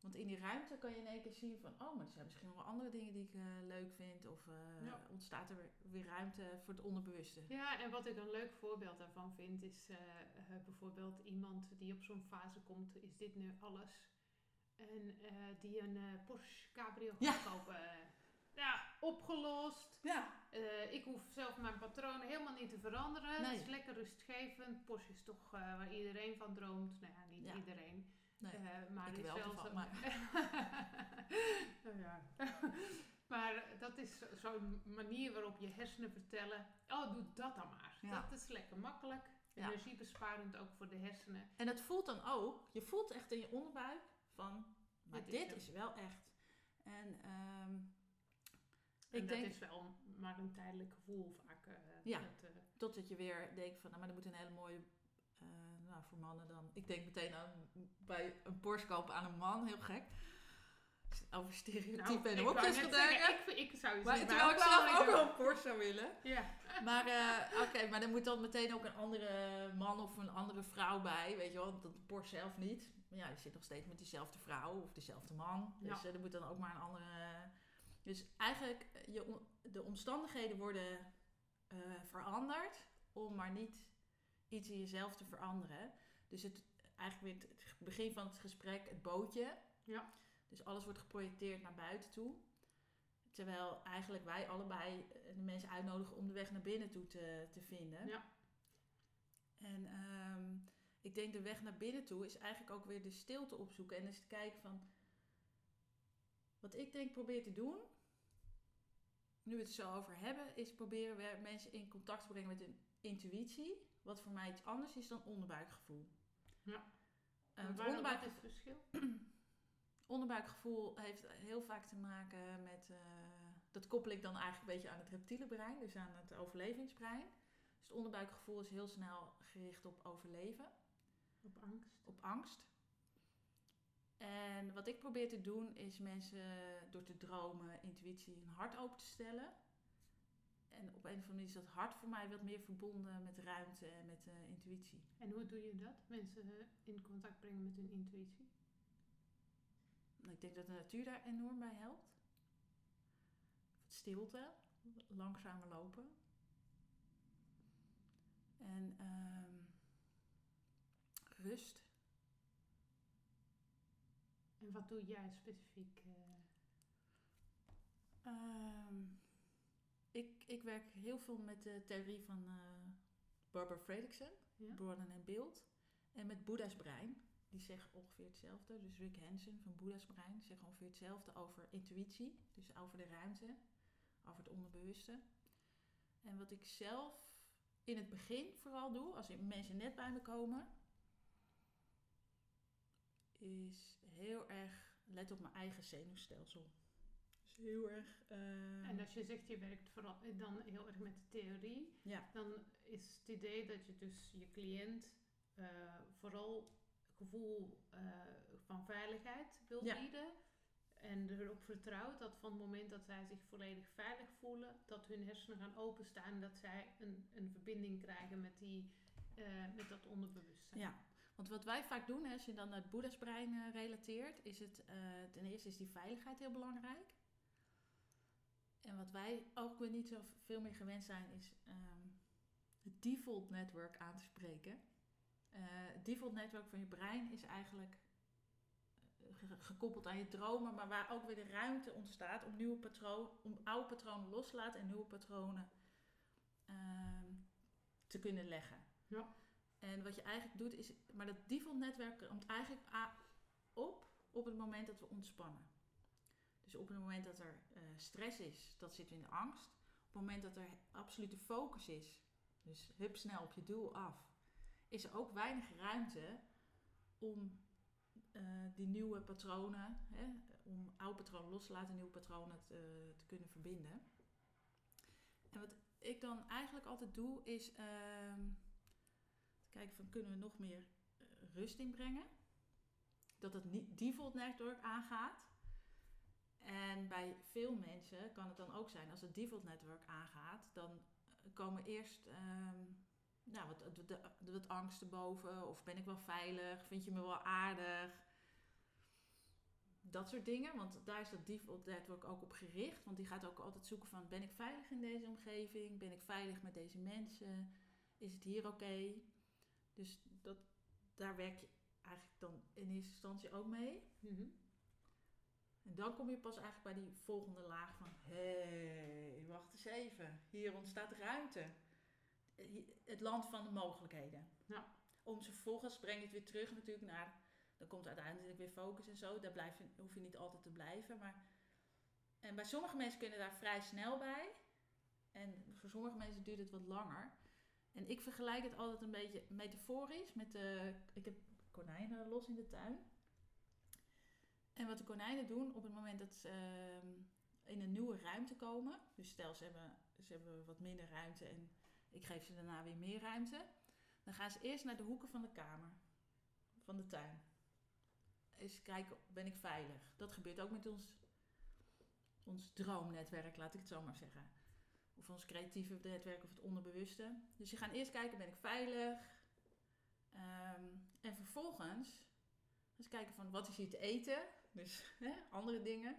want in die ruimte kan je in één keer zien van, oh, maar er zijn misschien nog wel andere dingen die ik eh, leuk vind. Of eh, Ja. ontstaat er weer, weer ruimte voor het onderbewuste. Ja, en wat ik een leuk voorbeeld daarvan vind, is eh, bijvoorbeeld iemand die op zo'n fase komt, is dit nu alles? En eh, die een eh, Porsche Cabrio gaat Ja. kopen. Ja, opgelost. Ja, Eh, ik hoef zelf mijn patronen helemaal niet te veranderen. Nee. Het is lekker rustgevend. Porsche is toch waar iedereen van droomt. Nou ja, niet Ja. iedereen. nee. Maar Ik is wel zo'n- maar- Nou ja. maar dat is zo- zo'n manier waarop je hersenen vertellen: oh, doe dat dan maar. Ja. Dat is lekker makkelijk. Energiebesparend ook voor de hersenen. En het voelt dan ook, je voelt echt in je onderbuik van, maar Dit is dit hem. is wel echt. En ehm, En ik dat denk, is wel maar een tijdelijk gevoel vaak. eh, Ja. dat, eh, totdat je weer denkt van, nou, maar er moet een hele mooie, eh, nou voor mannen dan, ik denk meteen aan, bij een kopen aan een man, heel gek. Over stereotypen nou, en hokjes gedenken. zeggen, Ik, ik zou je Maar zien terwijl ik zelf elkaar ook wel een Porsche zou willen. Ja. maar eh, oké, maar er moet dan meteen ook een andere man of een andere vrouw bij, weet je wel. Dat Porsche zelf niet. Maar ja, je zit nog steeds met diezelfde vrouw of dezelfde man. Dus Ja. eh, er moet dan ook maar een andere... Dus eigenlijk, eh, je, de omstandigheden worden eh, veranderd om maar niet iets in jezelf te veranderen. Dus het, eigenlijk weer het begin van het gesprek, het bootje. Ja. Dus alles wordt geprojecteerd naar buiten toe. Terwijl eigenlijk wij allebei eh, de mensen uitnodigen om de weg naar binnen toe te, te vinden. Ja. En ehm, ik denk de weg naar binnen toe is eigenlijk ook weer de stilte opzoeken. En eens te kijken van... Wat ik denk probeer te doen... Nu we het er zo over hebben... is proberen we mensen in contact te brengen met hun intuïtie. Wat voor mij iets anders is dan onderbuikgevoel. Ja. Eh, En want waar- onderbuik, wat is het verschil? onderbuikgevoel heeft heel vaak te maken met... eh, dat koppel ik dan eigenlijk een beetje aan het reptiele brein. Dus aan het overlevingsbrein. Dus het onderbuikgevoel is heel snel gericht op overleven. Op angst. op angst. En wat ik probeer te doen is mensen door te dromen, intuïtie hun hart open te stellen. En op een of andere manier is dat hart voor mij wat meer verbonden met ruimte en met eh, intuïtie. En hoe doe je dat? Mensen eh, in contact brengen met hun intuïtie? Nou, ik denk dat de natuur daar enorm bij helpt. Stilte, langzamer lopen. En ehm, rust. En wat doe jij specifiek? eh, Ehm, ik, ik werk heel veel met de theorie van eh, Barbara Fredrickson, ja? Bronnen en Beeld. En met Boeddha's brein. Die zeggen ongeveer hetzelfde. Dus Rick Hansen van Boeddha's brein zegt ongeveer hetzelfde over intuïtie. Dus over de ruimte, over het onderbewuste. En wat ik zelf in het begin vooral doe, als mensen net bij me komen, is heel erg let op mijn eigen zenuwstelsel. Dus heel erg. ehm, En als je zegt je werkt vooral eh, dan heel erg met de theorie, Ja. dan is het idee dat je dus je cliënt eh, vooral gevoel eh, van veiligheid wil Ja. bieden. En erop vertrouwt dat van het moment dat zij zich volledig veilig voelen, dat hun hersenen gaan openstaan en dat zij een, een verbinding krijgen met, die, eh, met dat onderbewustzijn. Ja, want wat wij vaak doen, hè, als je dan naar het Boeddha's brein eh, relateert, is het eh, ten eerste is die veiligheid heel belangrijk. En wat wij ook weer niet zo veel meer gewend zijn, is ehm, het default network aan te spreken. Eh, het default network van je brein is eigenlijk ge- gekoppeld aan je dromen, maar waar ook weer de ruimte ontstaat om nieuwe patronen, om oude patronen los te laten en nieuwe patronen ehm, te kunnen leggen. Ja. En wat je eigenlijk doet is, maar dat default netwerk komt eigenlijk op op het moment dat we ontspannen. Dus op het moment dat er eh, stress is, dat zit in de angst. Op het moment dat er absolute focus is, dus hup snel op je doel af, is er ook weinig ruimte om eh, die nieuwe patronen, hè, om oude patronen los te laten, nieuwe patronen te, te kunnen verbinden. En wat ik dan eigenlijk altijd doe, is ehm, kijken van kunnen we nog meer eh, rust inbrengen. Dat het default network aangaat. En bij veel mensen kan het dan ook zijn, als het default network aangaat, dan eh, komen eerst ehm, nou, wat, de, de- wat angsten boven. Of ben ik wel veilig? Vind je me wel aardig? Dat soort dingen, want daar is dat default network ook op gericht. Want die gaat ook altijd zoeken van, ben ik veilig in deze omgeving? Ben ik veilig met deze mensen? Is het hier oké? Dus dat, daar werk je eigenlijk dan in eerste instantie ook mee. Mhm. En dan kom je pas eigenlijk bij die volgende laag van... Hé, hey, wacht eens even. Hier ontstaat ruimte. Het land van de mogelijkheden. Ja. Om ze vervolgens breng je het weer terug natuurlijk naar... Dan komt uiteindelijk weer focus en zo. Daar blijf je, hoef je niet altijd te blijven. Maar, en bij sommige mensen kunnen daar vrij snel bij. En voor sommige mensen duurt het wat langer. En ik vergelijk het altijd een beetje metaforisch met de... Ik heb konijnen los in de tuin. En wat de konijnen doen op het moment dat ze ehm, in een nieuwe ruimte komen. Dus stel ze hebben, ze hebben wat minder ruimte en ik geef ze daarna weer meer ruimte. Dan gaan ze eerst naar de hoeken van de kamer. Van de tuin. Eens kijken, ben ik veilig? Dat gebeurt ook met ons, ons droomnetwerk, laat ik het zo maar zeggen. Of ons creatieve netwerk of het onderbewuste. Dus je gaat eerst kijken, ben ik veilig? Ehm, en vervolgens eens kijken van wat is hier te eten. Dus hè, andere dingen.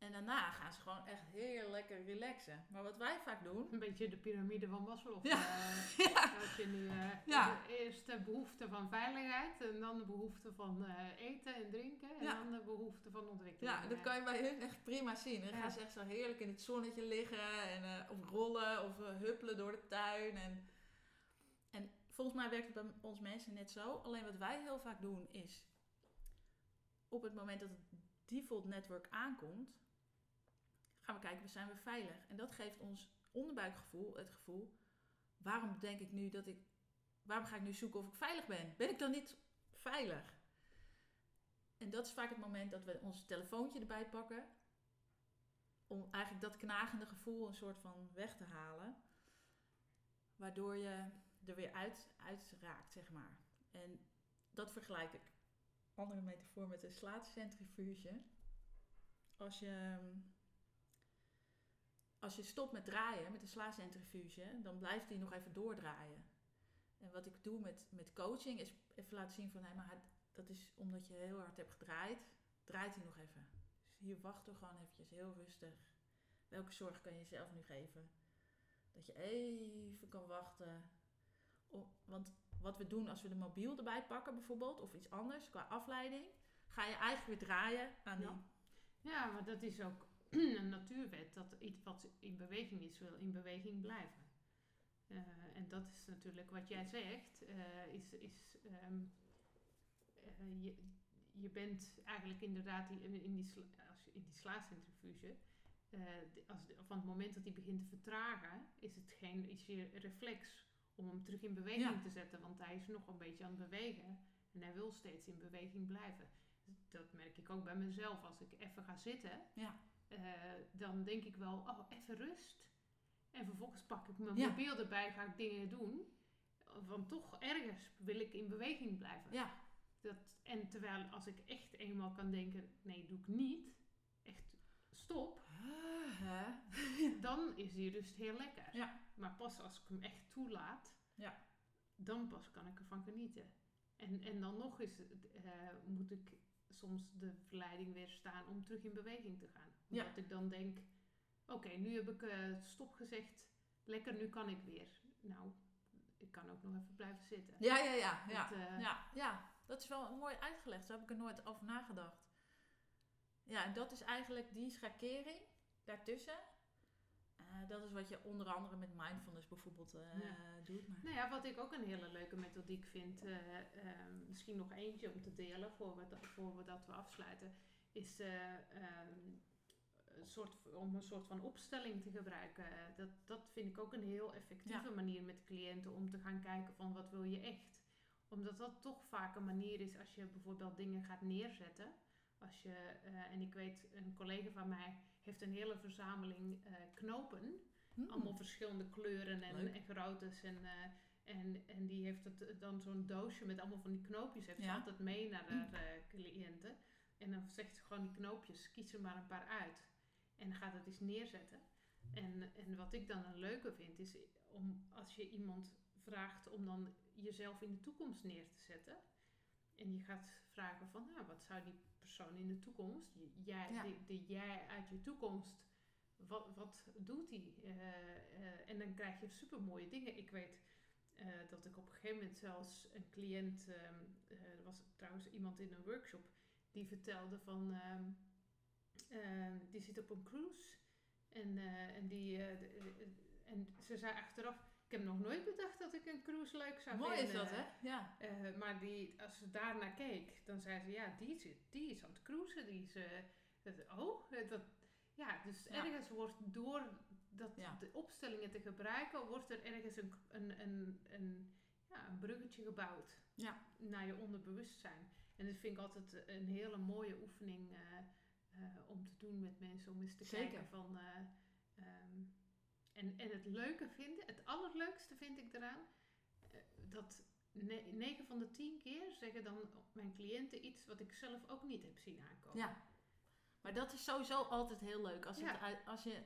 En daarna gaan ze gewoon echt heel lekker relaxen. Maar wat wij vaak doen... Een beetje de piramide van Maslow. Ja. Uh, ja. Dat je nu uh, Ja. eerst de behoefte van veiligheid. En dan de behoefte van eh, eten en drinken. En Ja. dan de behoefte van ontwikkeling. Ja, dat kan je bij hun echt prima zien. Dan gaan ze echt zo heerlijk in het zonnetje liggen. En, eh, of rollen of eh, huppelen door de tuin. En, en volgens mij werkt het bij ons mensen net zo. Alleen wat wij heel vaak doen is... Op het moment dat het default network aankomt... Gaan we kijken, zijn we veilig? En dat geeft ons onderbuikgevoel het gevoel... Waarom denk ik nu dat ik... Waarom ga ik nu zoeken of ik veilig ben? Ben ik dan niet veilig? En dat is vaak het moment dat we ons telefoontje erbij pakken. Om eigenlijk dat knagende gevoel een soort van weg te halen. Waardoor je er weer uit, uit raakt, zeg maar. En dat vergelijk ik, andere metafoor, met de slaatcentrifuge. Als je, als je stopt met draaien, met de slaatcentrifuge, dan blijft die nog even doordraaien. En wat ik doe met, met coaching is even laten zien van, hé, maar dat is omdat je heel hard hebt gedraaid, draait hij nog even. Dus hier wachten we gewoon eventjes heel rustig. Welke zorg kan je jezelf nu geven? Dat je even kan wachten. Want wat we doen als we de mobiel erbij pakken bijvoorbeeld, of iets anders qua afleiding, ga je eigenlijk weer draaien aan die... Ja. Ja, maar dat is ook een natuurwet. Dat iets wat in beweging is, wil in beweging blijven. Eh, en dat is natuurlijk wat jij zegt. eh, is, is, ehm, eh, je, je bent eigenlijk inderdaad in, in, die, sla- als je, in die als, van het moment dat die begint te vertragen, is het geen is je reflex om hem terug in beweging Ja. te zetten. Want hij is nog een beetje aan het bewegen. En hij wil steeds in beweging blijven. Dat merk ik ook bij mezelf. Als ik even ga zitten, Ja. Eh, dan denk ik wel, oh, even rust. En vervolgens pak ik mijn Ja. mobiel erbij, ga ik dingen doen. Want toch ergens wil ik in beweging blijven. Ja, Dat, en terwijl als ik echt eenmaal kan denken, nee, doe ik niet. Echt stop. hè? Dan is die rust heel lekker. Ja. Maar pas als ik hem echt toelaat, Ja. dan pas kan ik ervan genieten. En, en dan nog eens het, eh, moet ik soms de verleiding weerstaan om terug in beweging te gaan. Ja. Omdat ik dan denk, oké, nu heb ik eh, stop gezegd, lekker, nu kan ik weer. Nou, ik kan ook nog even blijven zitten. Ja, ja, ja. ja. Dat, eh, Ja, ja, dat is wel mooi uitgelegd. Daar heb ik er nooit over nagedacht. Ja, en dat is eigenlijk die schakering daartussen. Eh, dat is wat je onder andere met mindfulness bijvoorbeeld eh, Ja. doet. Maar... Nou ja, wat ik ook een hele leuke methodiek vind, eh, misschien nog eentje om te delen voor we, voor we dat we afsluiten, is eh, ehm, een soort, om een soort van opstelling te gebruiken. Dat, dat vind ik ook een heel effectieve manier met cliënten om te gaan kijken van wat wil je echt. Omdat dat toch vaak een manier is als je bijvoorbeeld dingen gaat neerzetten. Als je, en ik weet, een collega van mij heeft een hele verzameling eh, knopen Hmm. allemaal verschillende kleuren en, Leuk. en groottes. En, eh, en, en die heeft het, dan zo'n doosje met allemaal van die knoopjes. Heeft ze altijd mee naar de eh, cliënten. En dan zegt ze gewoon die knoopjes, kies er maar een paar uit. En gaat het eens neerzetten. En, en wat ik dan een leuke vind, is om als je iemand vraagt om dan jezelf in de toekomst neer te zetten. En je gaat vragen van, nou, wat zou die persoon in de toekomst, jij, Ja. die, die jij uit je toekomst, wat, wat doet die? Eh, eh, en dan krijg je super mooie dingen. Ik weet eh, dat ik op een gegeven moment zelfs een cliënt, ehm, eh, er was trouwens iemand in een workshop, die vertelde van, ehm, die zit op een cruise. En, en, die, de- en ze zei achteraf, ik heb nog nooit bedacht dat ik een cruise leuk zou Mooi vinden. is dat, hè? Ja. Eh, maar die, als ze daarnaar keek, dan zei ze, ja, die, zit, die is aan het cruisen. Die is, eh, dat, oh, eh, dat, ja, dus Ja. ergens wordt door dat, Ja. de opstellingen te gebruiken, wordt er ergens een, een, een, een, ja, een bruggetje gebouwd Ja. naar je onderbewustzijn. En dat vind ik altijd een hele mooie oefening om te doen met mensen, om eens te Zeker. kijken van... eh, ehm, en, en het leuke vinden, het allerleukste vind ik eraan, eh, dat 9 van de 10 keer zeggen dan mijn cliënten iets wat ik zelf ook niet heb zien aankomen. Ja. Maar dat is sowieso altijd heel leuk. Als, het Ja. als je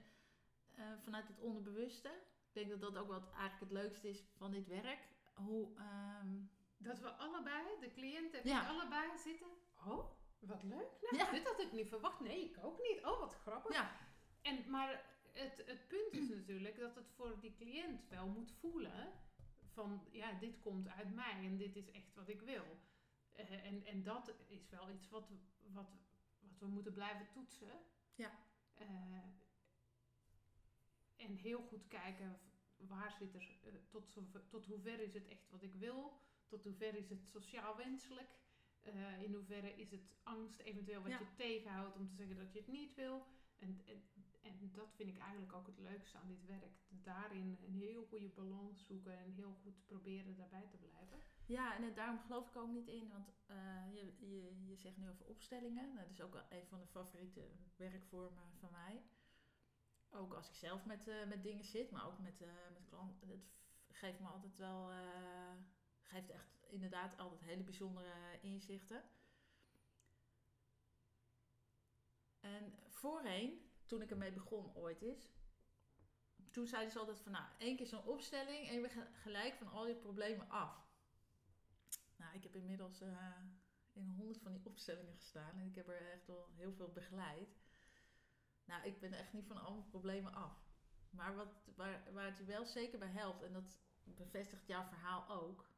eh, vanuit het onderbewuste. Ik denk dat dat ook wat eigenlijk het leukste is van dit werk. Hoe, ehm, Dat we allebei, de cliënt en Ja. ik allebei zitten. Oh, wat leuk. Nou, Ja. dit had ik niet verwacht. Nee, ik ook niet. Oh, wat grappig. ja, En, maar het, het punt is natuurlijk dat het voor die cliënt wel moet voelen van ja, dit komt uit mij en dit is echt wat ik wil. Eh, en, en dat is wel iets wat, wat, wat we moeten blijven toetsen. Ja. Eh, en heel goed kijken waar zit er, eh, tot, tot hoever is het echt wat ik wil, tot hoever is het sociaal wenselijk, in hoeverre is het angst eventueel wat Ja. je tegenhoudt om te zeggen dat je het niet wil. En, en, en dat vind ik eigenlijk ook het leukste aan dit werk. Daarin een heel goede balans zoeken en heel goed proberen daarbij te blijven. ja, en daarom geloof ik ook niet in. Want eh, je, je, je zegt nu over opstellingen. Nou, dat is ook wel een van de favoriete werkvormen van mij. Ook als ik zelf met, eh, met dingen zit, maar ook met, eh, met klanten. Het geeft me altijd wel... geeft echt inderdaad altijd hele bijzondere inzichten. En voorheen, toen ik ermee begon ooit is, toen zeiden ze altijd van nou, één keer zo'n opstelling en je bent ge- gelijk van al je problemen af. Nou, ik heb inmiddels eh, in honderd van die opstellingen gestaan en ik heb er echt wel heel veel begeleid. Nou, ik ben echt niet van al mijn problemen af. Maar wat, waar, waar het je wel zeker bij helpt, en dat bevestigt jouw verhaal ook,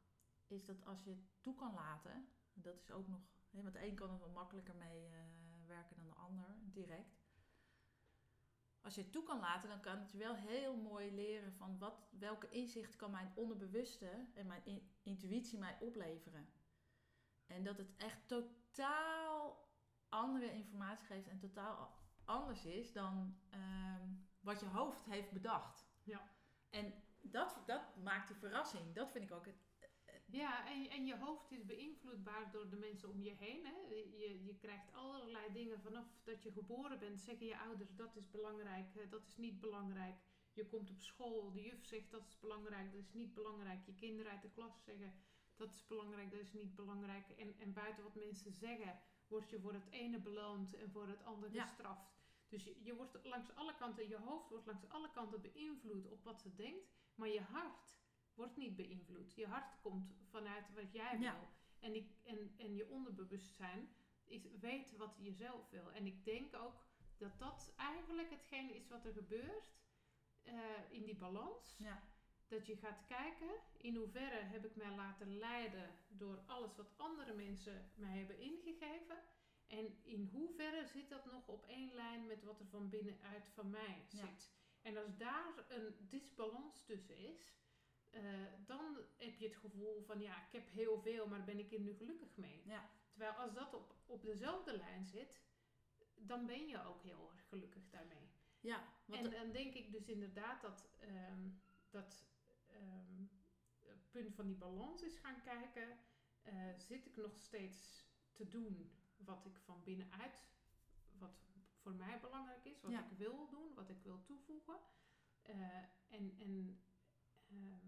is dat als je het toe kan laten, dat is ook nog, want de een kan er wel makkelijker mee eh, werken dan de ander, direct. Als je het toe kan laten, dan kan het je wel heel mooi leren van wat, welke inzicht kan mijn onderbewuste en mijn in- intuïtie mij opleveren. En dat het echt totaal andere informatie geeft en totaal anders is dan ehm, wat je hoofd heeft bedacht. Ja. En dat, dat maakt die verrassing. Dat vind ik ook het. Ja, en, en je hoofd is beïnvloedbaar door de mensen om je heen. Hè? Je, je krijgt allerlei dingen vanaf dat je geboren bent. Zeggen je ouders dat is belangrijk, dat is niet belangrijk. Je komt op school, de juf zegt dat is belangrijk, dat is niet belangrijk. Je kinderen uit de klas zeggen dat is belangrijk, dat is niet belangrijk. En, en buiten wat mensen zeggen, word je voor het ene beloond en voor het andere Ja. gestraft. Dus je, je wordt langs alle kanten, je hoofd wordt langs alle kanten beïnvloed op wat ze denkt. Maar je hart wordt niet beïnvloed. Je hart komt vanuit wat jij Ja. wil. En, ik, en, en je onderbewustzijn is, weet wat je zelf wil. En ik denk ook dat dat eigenlijk hetgeen is wat er gebeurt eh, in die balans. Ja. Dat je gaat kijken in hoeverre heb ik mij laten leiden door alles wat andere mensen mij hebben ingegeven. En in hoeverre zit dat nog op één lijn met wat er van binnenuit van mij Ja. zit. En als daar een disbalans tussen is, eh, dan heb je het gevoel van ja, ik heb heel veel, maar ben ik er nu gelukkig mee. Ja. Terwijl als dat op, op dezelfde lijn zit, dan ben je ook heel erg gelukkig daarmee. Ja, En dan denk ik dus inderdaad dat ehm, dat ehm, het punt van die balans is gaan kijken. eh, zit ik nog steeds te doen wat ik van binnenuit, wat voor mij belangrijk is, wat Ja. ik wil doen, wat ik wil toevoegen. Eh, en, en, ehm,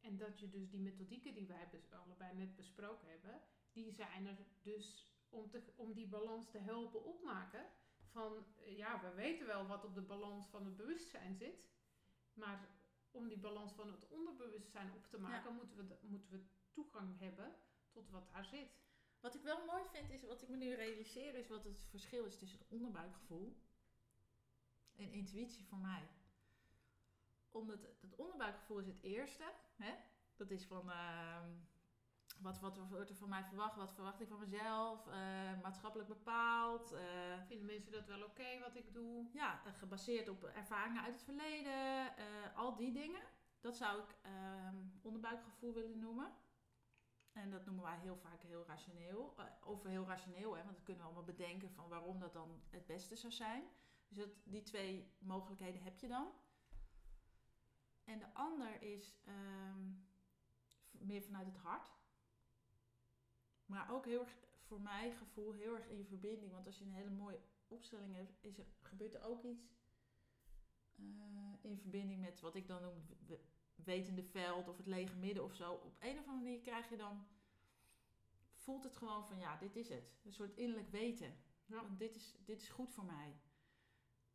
en dat je dus die methodieken die wij allebei net besproken hebben, die zijn er dus om, te, om die balans te helpen opmaken van eh, ja, we weten wel wat op de balans van het bewustzijn zit, maar om die balans van het onderbewustzijn op te maken, moeten, we, moeten we toegang hebben tot wat daar zit. Wat ik wel mooi vind, is wat ik me nu realiseer, is wat het verschil is tussen het onderbuikgevoel en intuïtie voor mij. Omdat het, onderbuikgevoel is het eerste. Hè? Dat is van ehm, wat, wat wordt er van mij verwacht, wat verwacht ik van mezelf, eh, maatschappelijk bepaald. eh, Vinden mensen dat wel oké wat ik doe? ja, eh, gebaseerd op ervaringen uit het verleden, al die dingen. Dat zou ik ehm, onderbuikgevoel willen noemen. En dat noemen wij heel vaak heel rationeel. Of heel rationeel, hè, want dat kunnen we allemaal bedenken van waarom dat dan het beste zou zijn. Dus dat, die twee mogelijkheden heb je dan. En de ander is ehm, meer vanuit het hart. Maar ook heel erg, voor mijn gevoel, heel erg in verbinding. Want als je een hele mooie opstelling hebt, is er, gebeurt er ook iets eh, in verbinding met wat ik dan noem w- wetende veld of het lege midden of zo. Op een of andere manier krijg je dan, voelt het gewoon van ja, dit is het. Een soort innerlijk weten. Ja. Want dit is, dit is goed voor mij.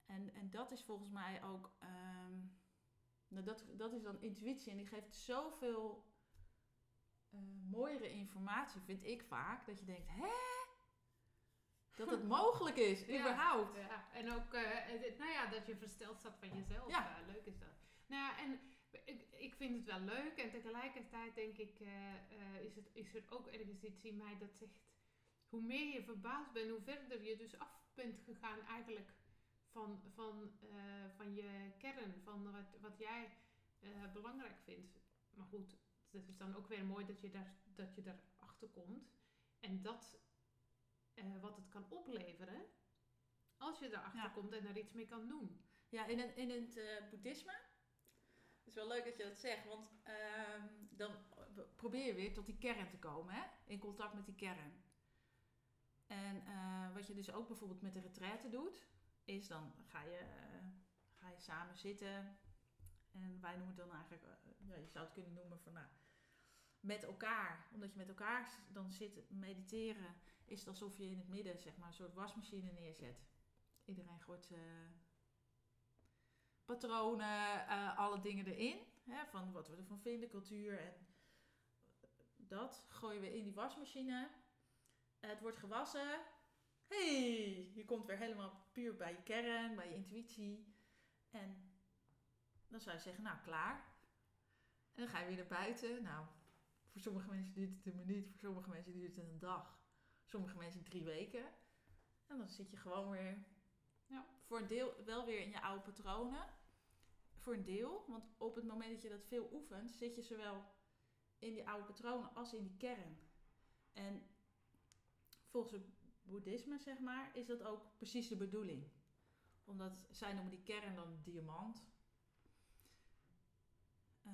En, en dat is volgens mij ook, ehm, nou dat, dat is dan intuïtie en die geeft zoveel uh, mooiere informatie, vind ik vaak, dat je denkt, hè? Dat het mogelijk is, ja, überhaupt. Ja, en ook, uh, nou ja, dat je versteld staat van jezelf. Ja. leuk is dat. Nou ja, en ik, ik vind het wel leuk en tegelijkertijd denk ik, uh, is, het, is er ook ergens iets in mij dat zegt, hoe meer je verbaasd bent, hoe verder je dus af bent gegaan eigenlijk van, van, van je kern, van wat, wat jij belangrijk vindt. Maar goed, het is dan ook weer mooi dat je, daar, dat je daarachter komt. En dat, uh, wat het kan opleveren, als je erachter ja. komt en daar iets mee kan doen. Ja, in, het, in het boeddhisme, het is wel leuk dat je dat zegt, want uh, dan probeer je weer tot die kern te komen, hè? in contact met die kern. En uh, wat je dus ook bijvoorbeeld met de retraite doet, is dan ga je, ga je samen zitten. En wij noemen het dan eigenlijk, ja, je zou het kunnen noemen van nou, met elkaar, omdat je met elkaar dan zit mediteren, is het alsof je in het midden zeg maar, een soort wasmachine neerzet. Iedereen gooit patronen, uh, alle dingen erin. Hè, van wat we ervan vinden, cultuur en dat gooien we in die wasmachine. het wordt gewassen. Hey, je komt weer helemaal puur bij je kern, bij je intuïtie. En dan zou je zeggen, nou klaar. En dan ga je weer naar buiten. Nou, voor sommige mensen duurt het een minuut, voor sommige mensen duurt het een dag. Sommige mensen drie weken. En dan zit je gewoon weer ja. voor een deel wel weer in je oude patronen. Voor een deel, want op het moment dat je dat veel oefent, zit je zowel in die oude patronen als in die kern. En volgens het boeddhisme, zeg maar, is dat ook precies de bedoeling. Omdat zij noemen die kern dan diamant. Uh,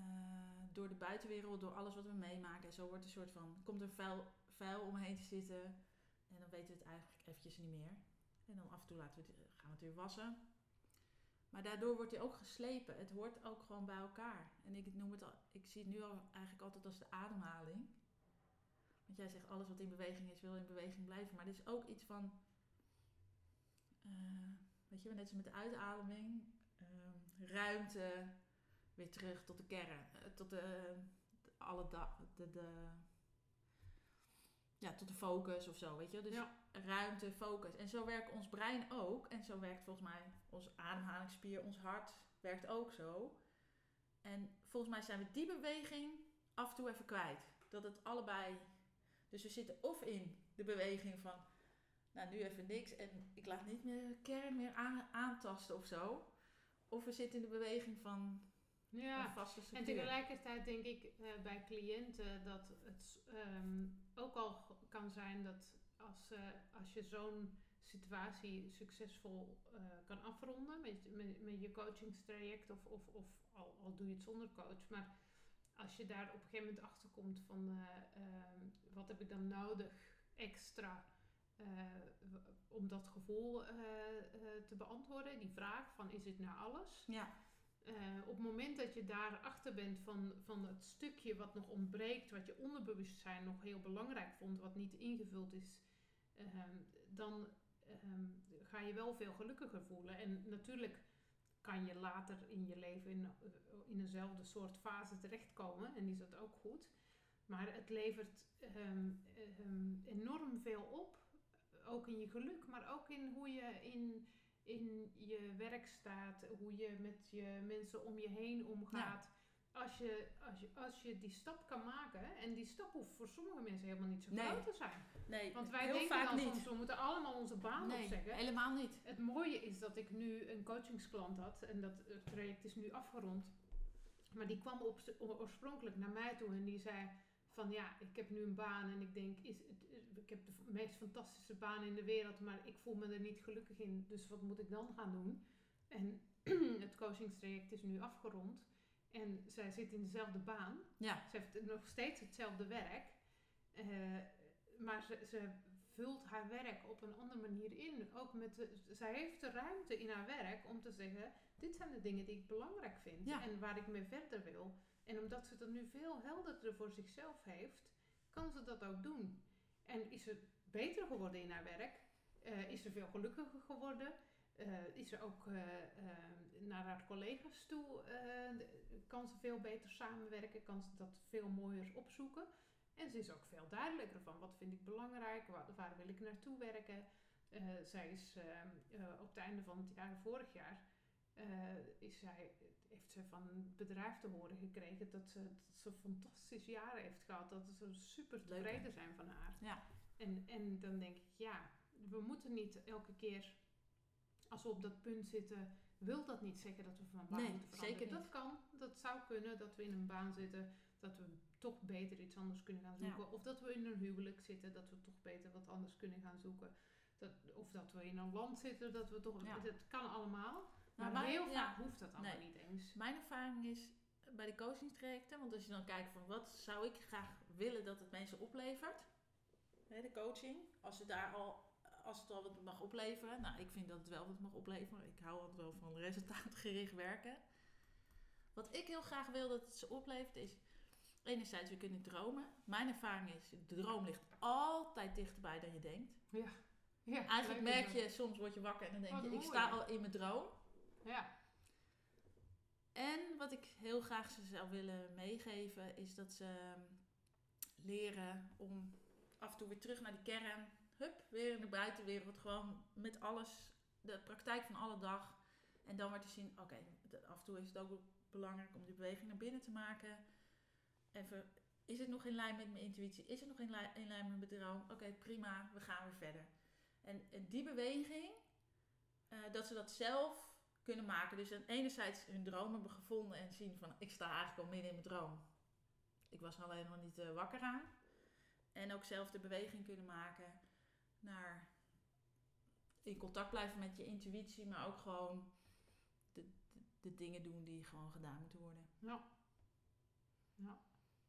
door de buitenwereld, door alles wat we meemaken. En zo wordt een soort van, komt er vuil, vuil omheen te zitten. En dan weten we het eigenlijk eventjes niet meer. En dan af en toe laten we gaan we het weer wassen. Maar daardoor wordt hij ook geslepen. Het hoort ook gewoon bij elkaar. En ik noem het al, ik zie het nu al eigenlijk altijd als de ademhaling. Want jij zegt alles wat in beweging is, wil in beweging blijven. Maar er is ook iets van, uh, weet je, net als met de uitademing, uh, ruimte, weer terug tot de kern, eh, tot de, alle dag, de, de, ja, tot de focus of zo, weet je. Dus ruimte, focus. En zo werkt ons brein ook. En zo werkt volgens mij onze ademhalingsspier, ons hart werkt ook zo. En volgens mij zijn we die beweging af en toe even kwijt. Dat het allebei. Dus we zitten of in de beweging van. Nou, nu even niks en ik laat niet meer de kern meer aan, aantasten of zo. Of we zitten in de beweging van ja, en tegelijkertijd denk ik uh, bij cliënten dat het um, ook al kan zijn dat als, uh, als je zo'n situatie succesvol uh, kan afronden met, met, met, je coachingstraject of, of, of al, al doe je het zonder coach, maar als je daar op een gegeven moment achter komt van ehm, wat heb ik dan nodig extra om dat gevoel te beantwoorden, die vraag van is het nou alles? Ja op het moment dat je daarachter bent van, van het stukje wat nog ontbreekt, wat je onderbewustzijn nog heel belangrijk vond, wat niet ingevuld is, uh, dan uh, ga je wel veel gelukkiger voelen. En natuurlijk kan je later in je leven in, eh, in eenzelfde soort fase terechtkomen en is dat ook goed. Maar het levert ehm, ehm, enorm veel op, ook in je geluk, maar ook in hoe je in in je werk staat, hoe je met je mensen om je heen omgaat. Als, je, als, je, als je die stap kan maken, en die stap hoeft voor sommige mensen helemaal niet zo groot te zijn. Nee, Want wij denken dan soms, we moeten allemaal onze baan nee, opzeggen. helemaal niet. Het mooie is dat ik nu een coachingsklant had, en dat traject is nu afgerond. Maar die kwam op, oorspronkelijk naar mij toe en die zei van ja, ik heb nu een baan en ik denk, is, ik heb de meest fantastische baan in de wereld, maar ik voel me er niet gelukkig in. Dus wat moet ik dan gaan doen? En het coachingstraject is nu afgerond. En zij zit in dezelfde baan. Ja. Ze heeft nog steeds hetzelfde werk. Uh, maar ze, ze, vult haar werk op een andere manier in. Ook met de, zij heeft de ruimte in haar werk om te zeggen: Dit zijn de dingen die ik belangrijk vind en waar ik mee verder wil. En omdat ze dat nu veel helderder voor zichzelf heeft, kan ze dat ook doen. En is ze beter geworden in haar werk? Uh, is ze veel gelukkiger geworden? eh, is er ook naar haar collega's toe, kan ze veel beter samenwerken, kan ze dat veel mooier opzoeken. En ze is ook veel duidelijker van wat vind ik belangrijk, waar, waar wil ik naartoe werken. zij is op het einde van het jaar, vorig jaar, is zij, heeft ze van een bedrijf te horen gekregen dat ze, dat ze fantastische jaren heeft gehad. Dat ze super tevreden zijn van haar. Ja. En, en dan denk ik, ja, we moeten niet elke keer als we op dat punt zitten, wil dat niet zeggen dat we van baan moeten veranderen. Zeker Dat kan, dat zou kunnen, dat we in een baan zitten, dat we toch beter iets anders kunnen gaan zoeken. Of dat we in een huwelijk zitten, dat we toch beter wat anders kunnen gaan zoeken. Dat, of dat we in een land zitten, dat we toch... Ja. Dat kan allemaal. Maar, maar heel vaak hoeft dat allemaal niet eens. Mijn ervaring is bij de coachingstrajecten, want als je dan kijkt van wat zou ik graag willen dat het mensen oplevert, hè, de coaching, als je daar al als het al wat mag opleveren. Nou, ik vind dat het wel wat mag opleveren. Ik hou altijd wel van resultaatgericht werken. Wat ik heel graag wil dat het ze oplevert is... Enerzijds, we kunnen dromen. Mijn ervaring is, de droom ligt altijd dichterbij dan je denkt. Ja. ja Eigenlijk merk je, soms word je wakker en dan denk je, ik sta al in mijn droom. Ja. En wat ik heel graag ze zou willen meegeven, is dat ze ehm, leren om af en toe weer terug naar die kern hup, weer in de buitenwereld. Gewoon met alles, de praktijk van alle dag. En dan weer te zien, oké, af en toe is het ook belangrijk om die beweging naar binnen te maken. Even, is het nog in lijn met mijn intuïtie? Is het nog in, lijn, in lijn met mijn droom? Oké, prima, we gaan weer verder. En, die beweging, uh, dat ze dat zelf kunnen maken. Dus enerzijds hun droom hebben gevonden en zien van, ik sta eigenlijk al midden in mijn droom. Ik was alleen nog niet uh, wakker aan. En ook zelf de beweging kunnen maken naar in contact blijven met je intuïtie, maar ook gewoon de, de, dingen doen die gewoon gedaan moeten worden. Ja. Ja.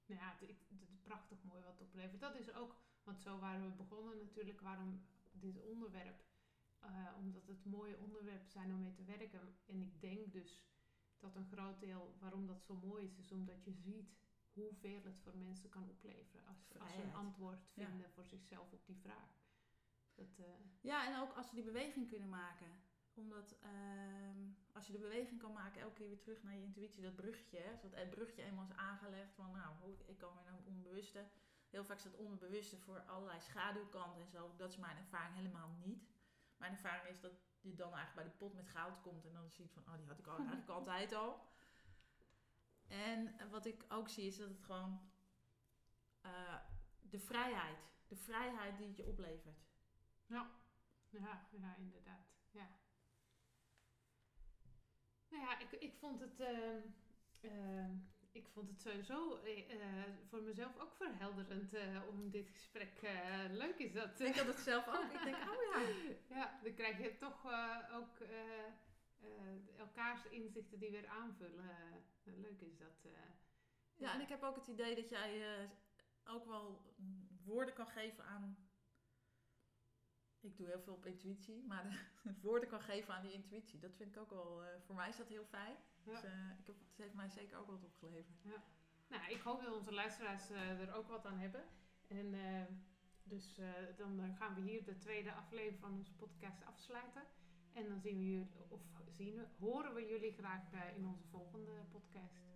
Nou ja, het, is prachtig mooi wat het oplevert. Dat is ook, want zo waren we begonnen natuurlijk, waarom dit onderwerp. Uh, omdat het mooie onderwerpen zijn om mee te werken. En ik denk dus dat een groot deel waarom dat zo mooi is, is omdat je ziet hoeveel het voor mensen kan opleveren als, als ze een antwoord vinden voor zichzelf op die vraag. Dat, uh... Ja, en ook als ze die beweging kunnen maken. Omdat uh, als je de beweging kan maken, elke keer weer terug naar je intuïtie, dat bruggetje, hè, dat het bruggetje eenmaal is aangelegd van, nou, ik kan weer naar het onbewuste. Heel vaak staat onbewuste voor allerlei schaduwkanten en zo. Dat is mijn ervaring helemaal niet. Mijn ervaring is dat je dan eigenlijk bij de pot met goud komt en dan ziet van, oh, die had ik al, eigenlijk altijd al. En wat ik ook zie is dat het gewoon uh, de vrijheid, de vrijheid die het je oplevert. Ja, ja, ja inderdaad. Ja. Nou ja, ik, ik vond het. Uh, uh, ik vond het sowieso uh, voor mezelf ook verhelderend om dit gesprek. leuk is dat. Ik had het zelf ook. Ik denk, oh ja. Ja, dan krijg je toch ook elkaars inzichten die weer aanvullen. leuk is dat. Ja, ja, en ik heb ook het idee dat jij ook wel woorden kan geven aan ik doe heel veel op intuïtie, maar woorden kan geven aan die intuïtie. Dat vind ik ook wel, uh, voor mij is dat heel fijn. Dus uh, ik heb, het heeft mij zeker ook wat opgeleverd. Ja. Nou, ik hoop dat onze luisteraars uh, er ook wat aan hebben. En dus dan gaan we hier de tweede aflevering van onze podcast afsluiten. En dan zien we jullie, of zien we, horen we jullie graag in onze volgende podcast.